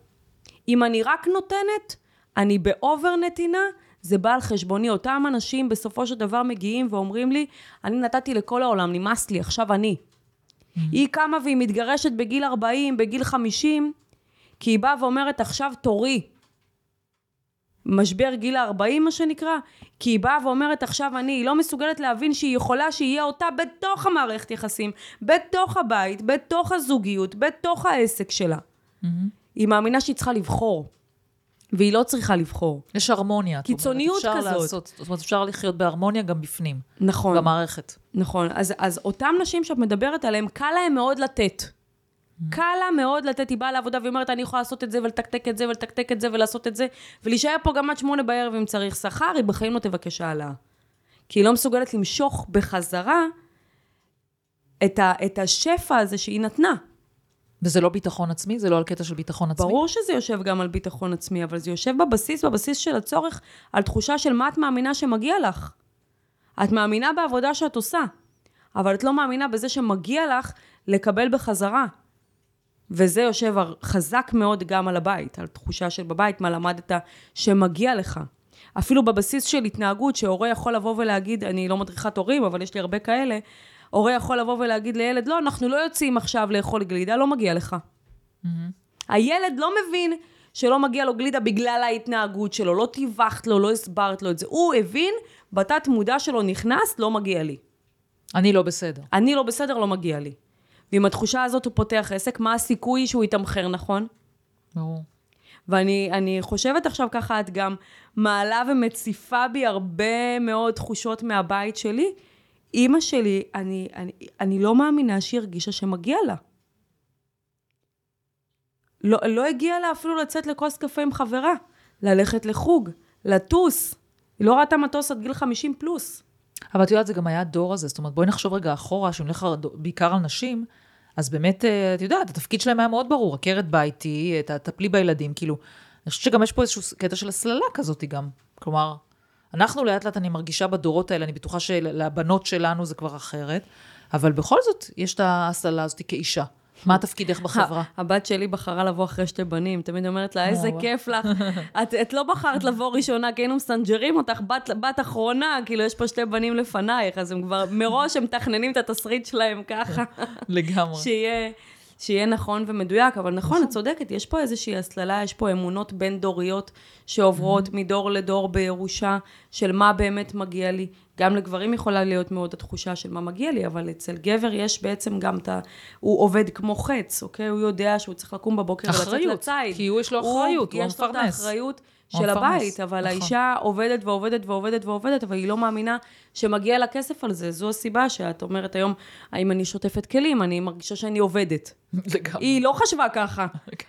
S1: אם אני רק נותנת, אני באובר נתינה, זה בא על חשבוני. אותם אנשים בסופו של דבר מגיעים ואומרים לי, אני נתתי לכל העולם, נמאס לי, עכשיו אני. Mm-hmm. היא קמה והיא מתגרשת בגיל 40, בגיל 50, כי היא באה ואומרת, עכשיו תורי. משבר גיל ה-40, מה שנקרא, כי היא באה ואומרת, עכשיו אני, היא לא מסוגלת להבין שהיא יכולה שיהיה אותה בתוך המערכת יחסים, בתוך הבית, בתוך הזוגיות, בתוך העסק שלה. Mm-hmm. היא מאמינה שהיא צריכה לבחור. והיא לא צריכה לבחור.
S2: יש הרמוניה.
S1: קיצוניות
S2: אומרת,
S1: כזאת.
S2: לעשות, זאת אומרת, אפשר לחיות בהרמוניה גם בפנים.
S1: נכון.
S2: במערכת.
S1: נכון. אז, אז אותן נשים שאת מדברת עליהן, קל להן מאוד לתת. Mm. קל לה מאוד לתת, היא באה לעבודה והיא אומרת, אני יכולה לעשות את זה ולתקתק את זה ולתקתק את זה ולעשות את זה, ולהישאר פה גם עד שמונה בערב אם צריך שכר, היא בחיים לא תבקש העלאה. כי היא לא מסוגלת למשוך בחזרה את, ה, את השפע הזה שהיא נתנה.
S2: וזה לא ביטחון עצמי? זה לא על קטע של ביטחון עצמי?
S1: ברור שזה יושב גם על ביטחון עצמי, אבל זה יושב בבסיס, בבסיס של הצורך, על תחושה של מה את מאמינה שמגיע לך. את מאמינה בעבודה שאת עושה, אבל את לא מאמינה בזה שמגיע לך לקבל בחזרה. וזה יושב חזק מאוד גם על הבית, על תחושה של בבית, מה למדת שמגיע לך. אפילו בבסיס של התנהגות, שהורה יכול לבוא ולהגיד, אני לא מדריכת הורים, אבל יש לי הרבה כאלה, הורה יכול לבוא ולהגיד לילד, לא, אנחנו לא יוצאים עכשיו לאכול גלידה, לא מגיע לך. Mm-hmm. הילד לא מבין שלא מגיע לו גלידה בגלל ההתנהגות שלו, לא טיווחת לו, לא הסברת לו את זה. הוא הבין, בתת מודע שלו נכנס, לא מגיע לי.
S2: אני לא בסדר.
S1: אני לא בסדר, לא מגיע לי. ועם התחושה הזאת הוא פותח עסק, מה הסיכוי שהוא יתמחר נכון?
S2: ברור.
S1: ואני חושבת עכשיו ככה, את גם מעלה ומציפה בי הרבה מאוד תחושות מהבית שלי, אימא שלי, אני, אני, אני לא מאמינה שהיא הרגישה שמגיע לה. לא, לא הגיע לה אפילו לצאת לכוס קפה עם חברה, ללכת לחוג, לטוס. היא לא ראתה מטוס עד גיל 50 פלוס.
S2: אבל את יודעת, זה גם היה הדור הזה, זאת אומרת, בואי נחשוב רגע אחורה, שאני הולך בעיקר על נשים, אז באמת, אה, את יודעת, התפקיד שלהם היה מאוד ברור, עקרת ביתי, תטפלי בילדים, כאילו, אני חושבת שגם יש פה איזשהו קטע של הסללה כזאת גם. כלומר, אנחנו לאט לאט, אני מרגישה בדורות האלה, אני בטוחה שלבנות שלנו זה כבר אחרת, אבל בכל זאת, יש את ההסללה הזאת כאישה. מה תפקידך בחברה?
S1: הבת שלי בחרה לבוא אחרי שתי בנים, תמיד אומרת לה, איזה כיף לך. את, את לא בחרת לבוא ראשונה, כי היינו מסנג'רים אותך, בת, בת אחרונה, כאילו יש פה שתי בנים לפנייך, אז הם כבר, מראש הם מתכננים את התסריט שלהם ככה.
S2: לגמרי.
S1: שיהיה... שיהיה נכון ומדויק, אבל נכון, את צודקת, יש פה איזושהי הסללה, יש פה אמונות בין-דוריות שעוברות מדור לדור בירושה של מה באמת מגיע לי. גם לגברים יכולה להיות מאוד התחושה של מה מגיע לי, אבל אצל גבר יש בעצם גם את ה... הוא עובד כמו חץ, אוקיי? הוא יודע שהוא צריך לקום בבוקר ולצאת לציד.
S2: אחריות, כי הוא יש לו אחריות, הוא, הוא
S1: מפרנס. יש לו את האחריות. של הבית, אבל נכון. האישה עובדת ועובדת ועובדת ועובדת, אבל היא לא מאמינה שמגיע לה כסף על זה. זו הסיבה שאת אומרת היום, האם אני שוטפת כלים, אני מרגישה שאני עובדת.
S2: לגמרי.
S1: היא לא חשבה ככה.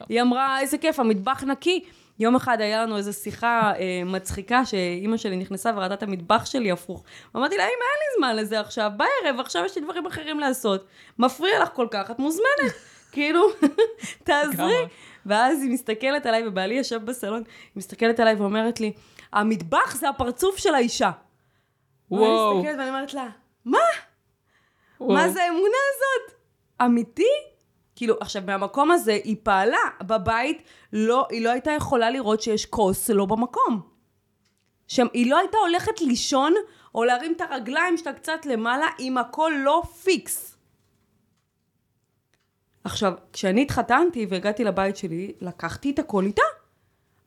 S1: היא אמרה, איזה כיף, המטבח נקי. יום אחד היה לנו איזו שיחה אה, מצחיקה, שאימא שלי נכנסה וראתה את המטבח שלי הפוך. אמרתי לה, אמא, אין לי זמן לזה עכשיו, בערב, עכשיו יש לי דברים אחרים לעשות. מפריע לך כל כך, את מוזמנת. כאילו, תעזרי. ואז היא מסתכלת עליי, ובעלי יושב בסלון, היא מסתכלת עליי ואומרת לי, המטבח זה הפרצוף של האישה. וואו. ואני מסתכלת ואני אומרת לה, מה? וואו. מה זה האמונה הזאת? אמיתי? כאילו, עכשיו, מהמקום הזה היא פעלה. בבית, לא, היא לא הייתה יכולה לראות שיש כוס לא במקום. שם, היא לא הייתה הולכת לישון, או להרים את הרגליים שלה קצת למעלה, אם הכל לא פיקס. עכשיו, כשאני התחתנתי והגעתי לבית שלי, לקחתי את הכל איתה.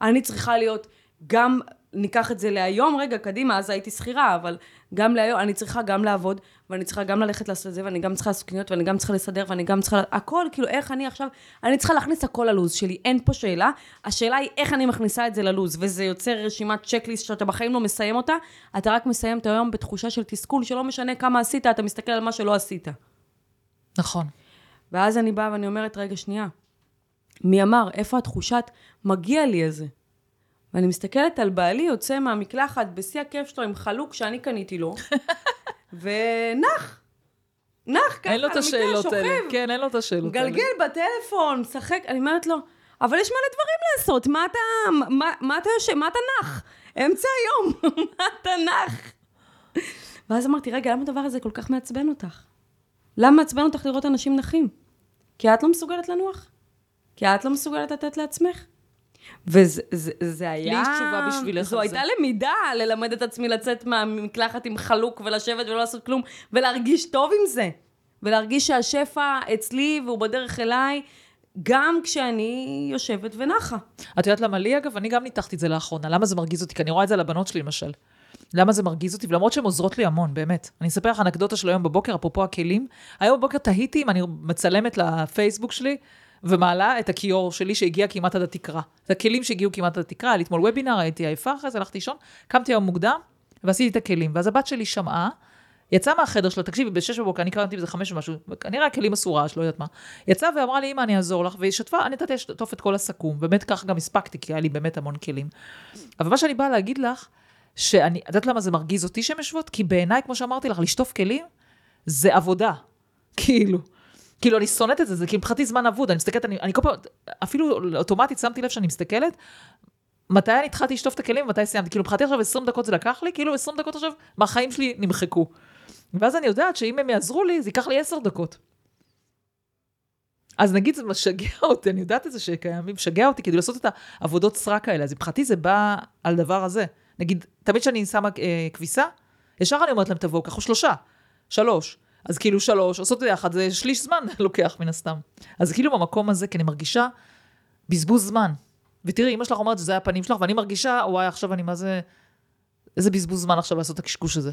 S1: אני צריכה להיות גם, ניקח את זה להיום, רגע, קדימה, אז הייתי שכירה, אבל גם להיום, אני צריכה גם לעבוד, ואני צריכה גם ללכת לעשות את זה, ואני גם צריכה לעשות קניות, ואני גם צריכה לסדר, ואני גם צריכה... הכל, כאילו, איך אני עכשיו... אני צריכה להכניס הכל ללו"ז שלי, אין פה שאלה. השאלה היא איך אני מכניסה את זה ללו"ז, וזה יוצר רשימת צ'קליסט שאתה בחיים לא מסיים אותה, אתה רק מסיים את היום בתחושה של תסכול, שלא משנה כמה עשית, אתה מסתכל על מה שלא עשית.
S2: נכון.
S1: ואז אני באה ואני אומרת, רגע, שנייה, מי אמר, איפה התחושת מגיע לי הזה? ואני מסתכלת על בעלי יוצא מהמקלחת בשיא הכיף שלו עם חלוק שאני קניתי לו, ונח. נח ככה
S2: אין לו את השאלות האלה. כן, אין לו את השאלות
S1: האלה. גלגל בטלפון, משחק, אני אומרת לו, אבל יש מלא דברים לעשות, מה אתה, מה, מה אתה יושב, מה אתה נח? אמצע היום, מה אתה נח? ואז אמרתי, רגע, למה הדבר הזה כל כך מעצבן אותך? למה מעצבן אותך לראות אנשים נחים? כי את לא מסוגלת לנוח? כי את לא מסוגלת לתת לעצמך? וזה זה, זה היה...
S2: לי יש תשובה בשבילך
S1: זו הייתה למידה, ללמד את עצמי לצאת מהמקלחת עם חלוק ולשבת ולא לעשות כלום, ולהרגיש טוב עם זה. ולהרגיש שהשפע אצלי והוא בדרך אליי, גם כשאני יושבת ונחה.
S2: את יודעת למה לי, אגב? אני גם ניתחתי את זה לאחרונה. למה זה מרגיז אותי? כי אני רואה את זה על הבנות שלי, למשל. למה זה מרגיז אותי, ולמרות שהן עוזרות לי המון, באמת. אני אספר לך אנקדוטה של היום בבוקר, אפרופו הכלים. היום בבוקר תהיתי אם אני מצלמת לפייסבוק שלי, ומעלה את הכיור שלי שהגיע כמעט עד התקרה. זה הכלים שהגיעו כמעט עד התקרה, היה אתמול וובינר, הייתי עייפה אחרי זה, הלכתי לישון, קמתי היום מוקדם, ועשיתי את הכלים. ואז הבת שלי שמעה, יצאה מהחדר שלה, תקשיבי, ב-6 בבוקר, אני קראתי בזה 5 ומשהו, כנראה הכלים עשו רעש, לא יודעת מה. יצאה ואמרה לי, אמא, אני אעזור לך, והיא שטפה, אני נתתי לשטוף את כל הסכו"ם, באמת ככה גם הספקתי, כי היה לי באמת המון כלים. אבל מה שאני באה להגיד לך, שאני, את יודעת למה זה מרגיז אותי שהן יושבות? כי בעיניי, כמו שאמרתי לך, לשטוף כלים, זה עבודה. כאילו. כאילו, אני שונאת את זה, זה כאילו מבחינתי זמן אבוד, אני מסתכלת, אני, אני כל פעם, אפילו אוטומטית שמתי לב שאני מסתכלת, מתי אני התחלתי לשטוף את הכלים ומתי סיימתי. כאילו, מבחינתי עכשיו 20 דקות זה לקח לי, כאילו 20 דקות עכשיו מהחיים שלי נמחקו. ואז אני יודעת שאם הם יעזרו לי, זה ייקח לי 10 דקות. אז נגיד זה משגע אותי, אני יודעת את זה שקיימים, משגע אותי כדי לעשות את העבודות סרק האלה, אז מבחינתי זה בא על דבר הזה. נגיד, תמיד כשאני שמה אה, כביסה, ישר אני אומרת להם, תבואו, קחו שלושה, שלוש. אז כאילו שלוש, עושות את זה יחד, זה שליש זמן לוקח מן הסתם. אז כאילו במקום הזה, כי אני מרגישה בזבוז זמן. ותראי, אמא שלך אומרת שזה הפנים שלך, ואני מרגישה, וואי, עכשיו אני מה זה... איזה בזבוז זמן עכשיו לעשות את הקשקוש הזה.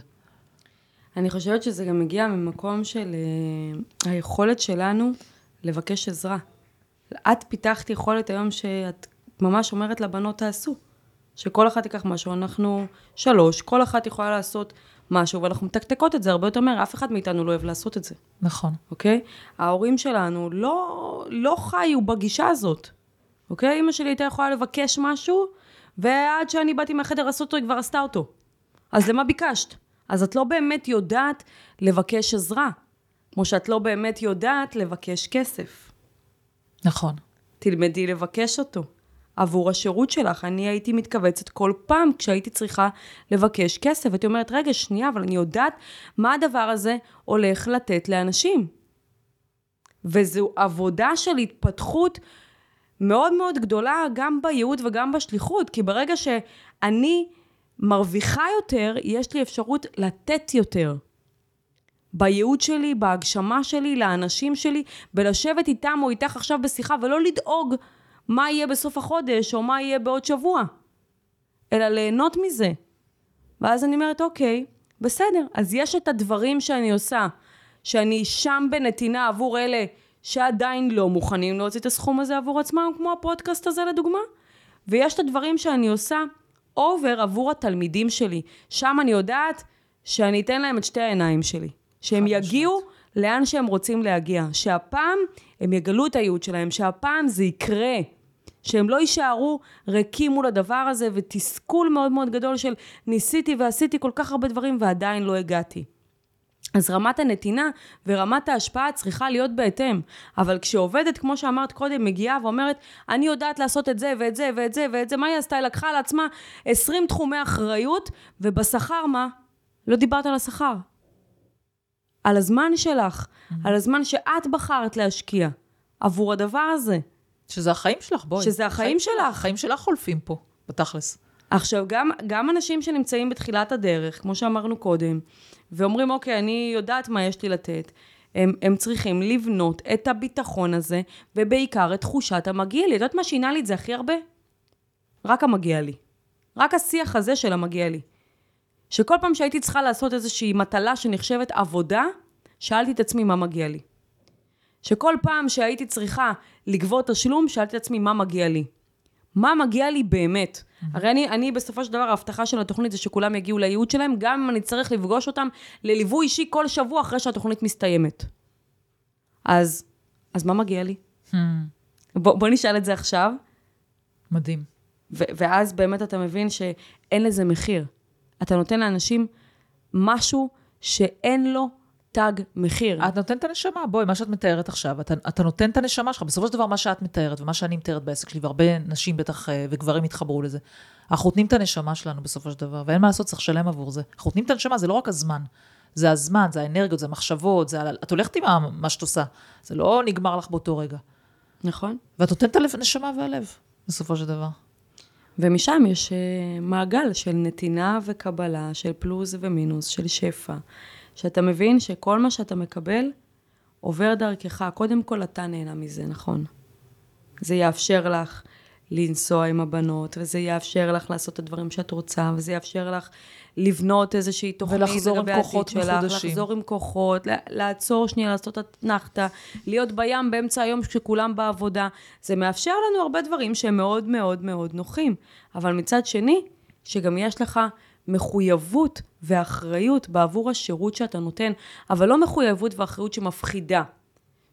S1: אני חושבת שזה גם מגיע ממקום של uh, היכולת שלנו לבקש עזרה. את פיתחת יכולת היום שאת ממש אומרת לבנות תעשו. שכל אחת תיקח משהו, אנחנו שלוש, כל אחת יכולה לעשות משהו, ואנחנו מתקתקות את זה הרבה יותר מהר, אף אחד מאיתנו לא אוהב לעשות את זה,
S2: נכון.
S1: אוקיי? ההורים שלנו לא, לא חיו בגישה הזאת, אוקיי? אמא שלי הייתה יכולה לבקש משהו, ועד שאני באתי מהחדר לעשות אותו, היא כבר עשתה אותו. אז למה ביקשת? אז את לא באמת יודעת לבקש עזרה, כמו שאת לא באמת יודעת לבקש כסף.
S2: נכון.
S1: תלמדי לבקש אותו. עבור השירות שלך. אני הייתי מתכווצת כל פעם כשהייתי צריכה לבקש כסף. הייתי אומרת, רגע, שנייה, אבל אני יודעת מה הדבר הזה הולך לתת לאנשים. וזו עבודה של התפתחות מאוד מאוד גדולה, גם בייעוד וגם בשליחות, כי ברגע שאני מרוויחה יותר, יש לי אפשרות לתת יותר. בייעוד שלי, בהגשמה שלי, לאנשים שלי, בלשבת איתם או איתך עכשיו בשיחה ולא לדאוג מה יהיה בסוף החודש או מה יהיה בעוד שבוע, אלא ליהנות מזה. ואז אני אומרת, אוקיי, בסדר, אז יש את הדברים שאני עושה, שאני שם בנתינה עבור אלה שעדיין לא מוכנים להוציא את הסכום הזה עבור עצמם, כמו הפודקאסט הזה לדוגמה, ויש את הדברים שאני עושה אובר עבור התלמידים שלי. שם אני יודעת שאני אתן להם את שתי העיניים שלי. שהם יגיעו לאן שהם רוצים להגיע. שהפעם הם יגלו את הייעוד שלהם, שהפעם זה יקרה. שהם לא יישארו ריקים מול הדבר הזה, ותסכול מאוד מאוד גדול של ניסיתי ועשיתי כל כך הרבה דברים ועדיין לא הגעתי. אז רמת הנתינה ורמת ההשפעה צריכה להיות בהתאם. אבל כשעובדת, כמו שאמרת קודם, מגיעה ואומרת, אני יודעת לעשות את זה ואת זה ואת זה ואת זה, מה היא עשתה? היא לקחה לעצמה 20 תחומי אחריות, ובשכר מה? לא דיברת על השכר. על הזמן שלך. על הזמן שאת בחרת להשקיע עבור הדבר הזה.
S2: שזה החיים שלך, בואי.
S1: שזה החיים שלך.
S2: החיים שלך חולפים פה, בתכלס.
S1: עכשיו, גם, גם אנשים שנמצאים בתחילת הדרך, כמו שאמרנו קודם, ואומרים, אוקיי, אני יודעת מה יש לי לתת, הם, הם צריכים לבנות את הביטחון הזה, ובעיקר את תחושת המגיע לי. את יודעת מה שינה לי את זה הכי הרבה? רק המגיע לי. רק השיח הזה של המגיע לי. שכל פעם שהייתי צריכה לעשות איזושהי מטלה שנחשבת עבודה, שאלתי את עצמי מה מגיע לי. שכל פעם שהייתי צריכה לגבות תשלום, שאלתי את עצמי מה מגיע לי. מה מגיע לי באמת? הרי אני, אני בסופו של דבר, ההבטחה של התוכנית זה שכולם יגיעו לייעוד שלהם, גם אם אני צריך לפגוש אותם לליווי אישי כל שבוע אחרי שהתוכנית מסתיימת. אז, אז מה מגיע לי? Hmm. בוא, בוא נשאל את זה עכשיו.
S2: מדהים.
S1: ו- ואז באמת אתה מבין שאין לזה מחיר. אתה נותן לאנשים משהו שאין לו תג מחיר.
S2: את נותנת את הנשמה, בואי, מה שאת מתארת עכשיו, אתה, אתה נותן את הנשמה שלך, בסופו של דבר מה שאת מתארת ומה שאני מתארת בעסק שלי, והרבה נשים בטח אה, וגברים יתחברו לזה, אנחנו נותנים את הנשמה שלנו בסופו של דבר, ואין מה לעשות, צריך לשלם עבור זה. אנחנו נותנים את הנשמה, זה לא רק הזמן. זה הזמן, זה האנרגיות, זה המחשבות, זה... את הולכת עם מה שאת עושה, זה לא נגמר לך באותו רגע.
S1: נכון.
S2: ואת נותנת את הנשמה והלב, בסופו של דבר.
S1: ומשם יש uh, מעגל של נתינה וקבלה, של פלוס ומינוס, של שפע. שאתה מבין שכל מה שאתה מקבל עובר דרכך. קודם כל אתה נהנה מזה, נכון? זה יאפשר לך לנסוע עם הבנות, וזה יאפשר לך לעשות את הדברים שאת רוצה, וזה יאפשר לך לבנות איזושהי תוכנית
S2: ולחזור עם כוחות שלך, מחודשים.
S1: לחזור עם כוחות, לעצור שנייה, לעשות אתנחתא, להיות בים באמצע היום כשכולם בעבודה. זה מאפשר לנו הרבה דברים שהם מאוד מאוד מאוד נוחים. אבל מצד שני, שגם יש לך מחויבות ואחריות בעבור השירות שאתה נותן, אבל לא מחויבות ואחריות שמפחידה.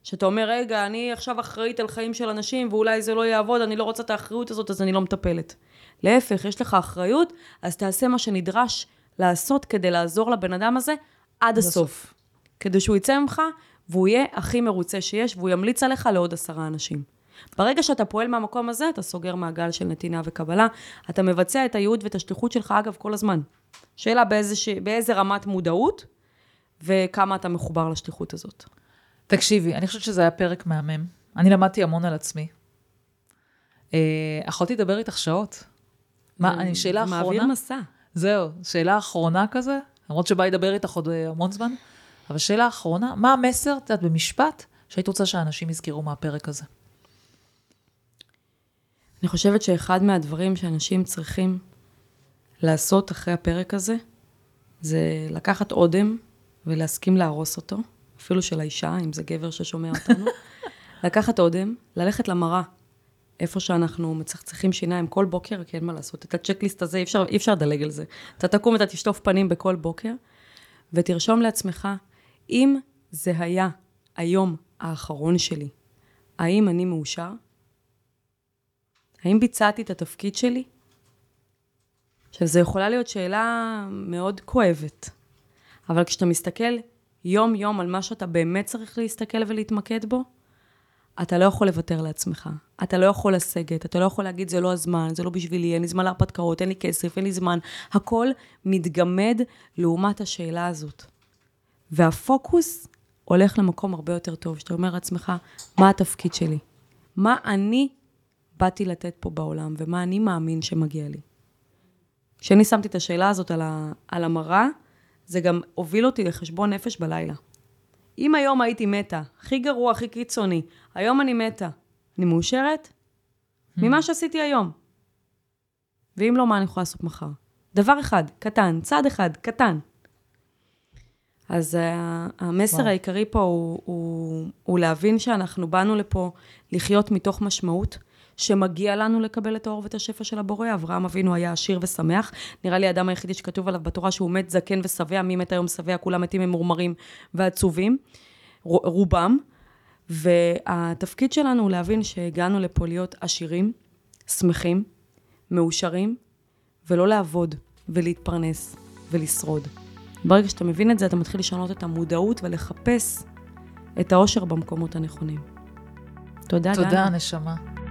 S1: שאתה אומר, רגע, אני עכשיו אחראית על חיים של אנשים ואולי זה לא יעבוד, אני לא רוצה את האחריות הזאת, אז אני לא מטפלת. להפך, יש לך אחריות, אז תעשה מה שנדרש לעשות כדי לעזור לבן אדם הזה עד הסוף. כדי שהוא יצא ממך והוא יהיה הכי מרוצה שיש, והוא ימליץ עליך לעוד עשרה אנשים. ברגע שאתה פועל מהמקום הזה, אתה סוגר מעגל של נתינה וקבלה. אתה מבצע את הייעוד ואת השליחות שלך, אגב, כל הזמן. שאלה באיזה, ש... באיזה רמת מודעות וכמה אתה מחובר לשליחות הזאת.
S2: תקשיבי, אני חושבת שזה היה פרק מהמם. אני למדתי המון על עצמי. אה, יכולתי לדבר איתך שעות. מה, אני, שאלה אחרונה.
S1: מעביר מסע.
S2: זהו, שאלה אחרונה כזה, למרות שבא לדבר איתך עוד אה, המון זמן, אבל שאלה אחרונה, מה המסר, את יודעת, במשפט, שהיית רוצה שאנשים יזכרו מהפרק הזה?
S1: אני חושבת שאחד מהדברים שאנשים צריכים לעשות אחרי הפרק הזה, זה לקחת אודם ולהסכים להרוס אותו, אפילו של האישה, אם זה גבר ששומע אותנו. לקחת אודם, ללכת למראה איפה שאנחנו מצחצחים שיניים כל בוקר, כי אין מה לעשות. את הצ'קליסט הזה, אי אפשר, אי אפשר לדלג על זה. אתה תקום ואתה תשטוף פנים בכל בוקר, ותרשום לעצמך, אם זה היה היום האחרון שלי, האם אני מאושר? האם ביצעתי את התפקיד שלי? עכשיו, זו יכולה להיות שאלה מאוד כואבת, אבל כשאתה מסתכל יום-יום על מה שאתה באמת צריך להסתכל ולהתמקד בו, אתה לא יכול לוותר לעצמך. אתה לא יכול לסגת, אתה לא יכול להגיד, זה לא הזמן, זה לא בשבילי, אין לי זמן להרפתקאות, אין לי כסף, אין לי זמן. הכל מתגמד לעומת השאלה הזאת. והפוקוס הולך למקום הרבה יותר טוב, שאתה אומר לעצמך, מה התפקיד שלי? מה אני באתי לתת פה בעולם, ומה אני מאמין שמגיע לי? כשאני שמתי את השאלה הזאת על, ה, על המראה, זה גם הוביל אותי לחשבון נפש בלילה. אם היום הייתי מתה, הכי גרוע, הכי קיצוני, היום אני מתה, אני מאושרת? ממה שעשיתי היום. ואם לא, מה אני יכולה לעשות מחר? דבר אחד, קטן, צעד אחד, קטן. אז uh, המסר וואו. העיקרי פה הוא, הוא, הוא להבין שאנחנו באנו לפה לחיות מתוך משמעות, שמגיע לנו לקבל את האור ואת השפע של הבורא. אברהם אבינו היה עשיר ושמח. נראה לי האדם היחידי שכתוב עליו בתורה שהוא מת זקן ושבע, מי מת היום שבע? כולם מתים ממורמרים ועצובים, רובם. והתפקיד שלנו הוא להבין שהגענו לפה להיות עשירים, שמחים, מאושרים, ולא לעבוד ולהתפרנס ולשרוד. ברגע שאתה מבין את זה, אתה מתחיל לשנות את המודעות ולחפש את האושר במקומות הנכונים. תודה,
S2: תודה, דנה. תודה, נשמה.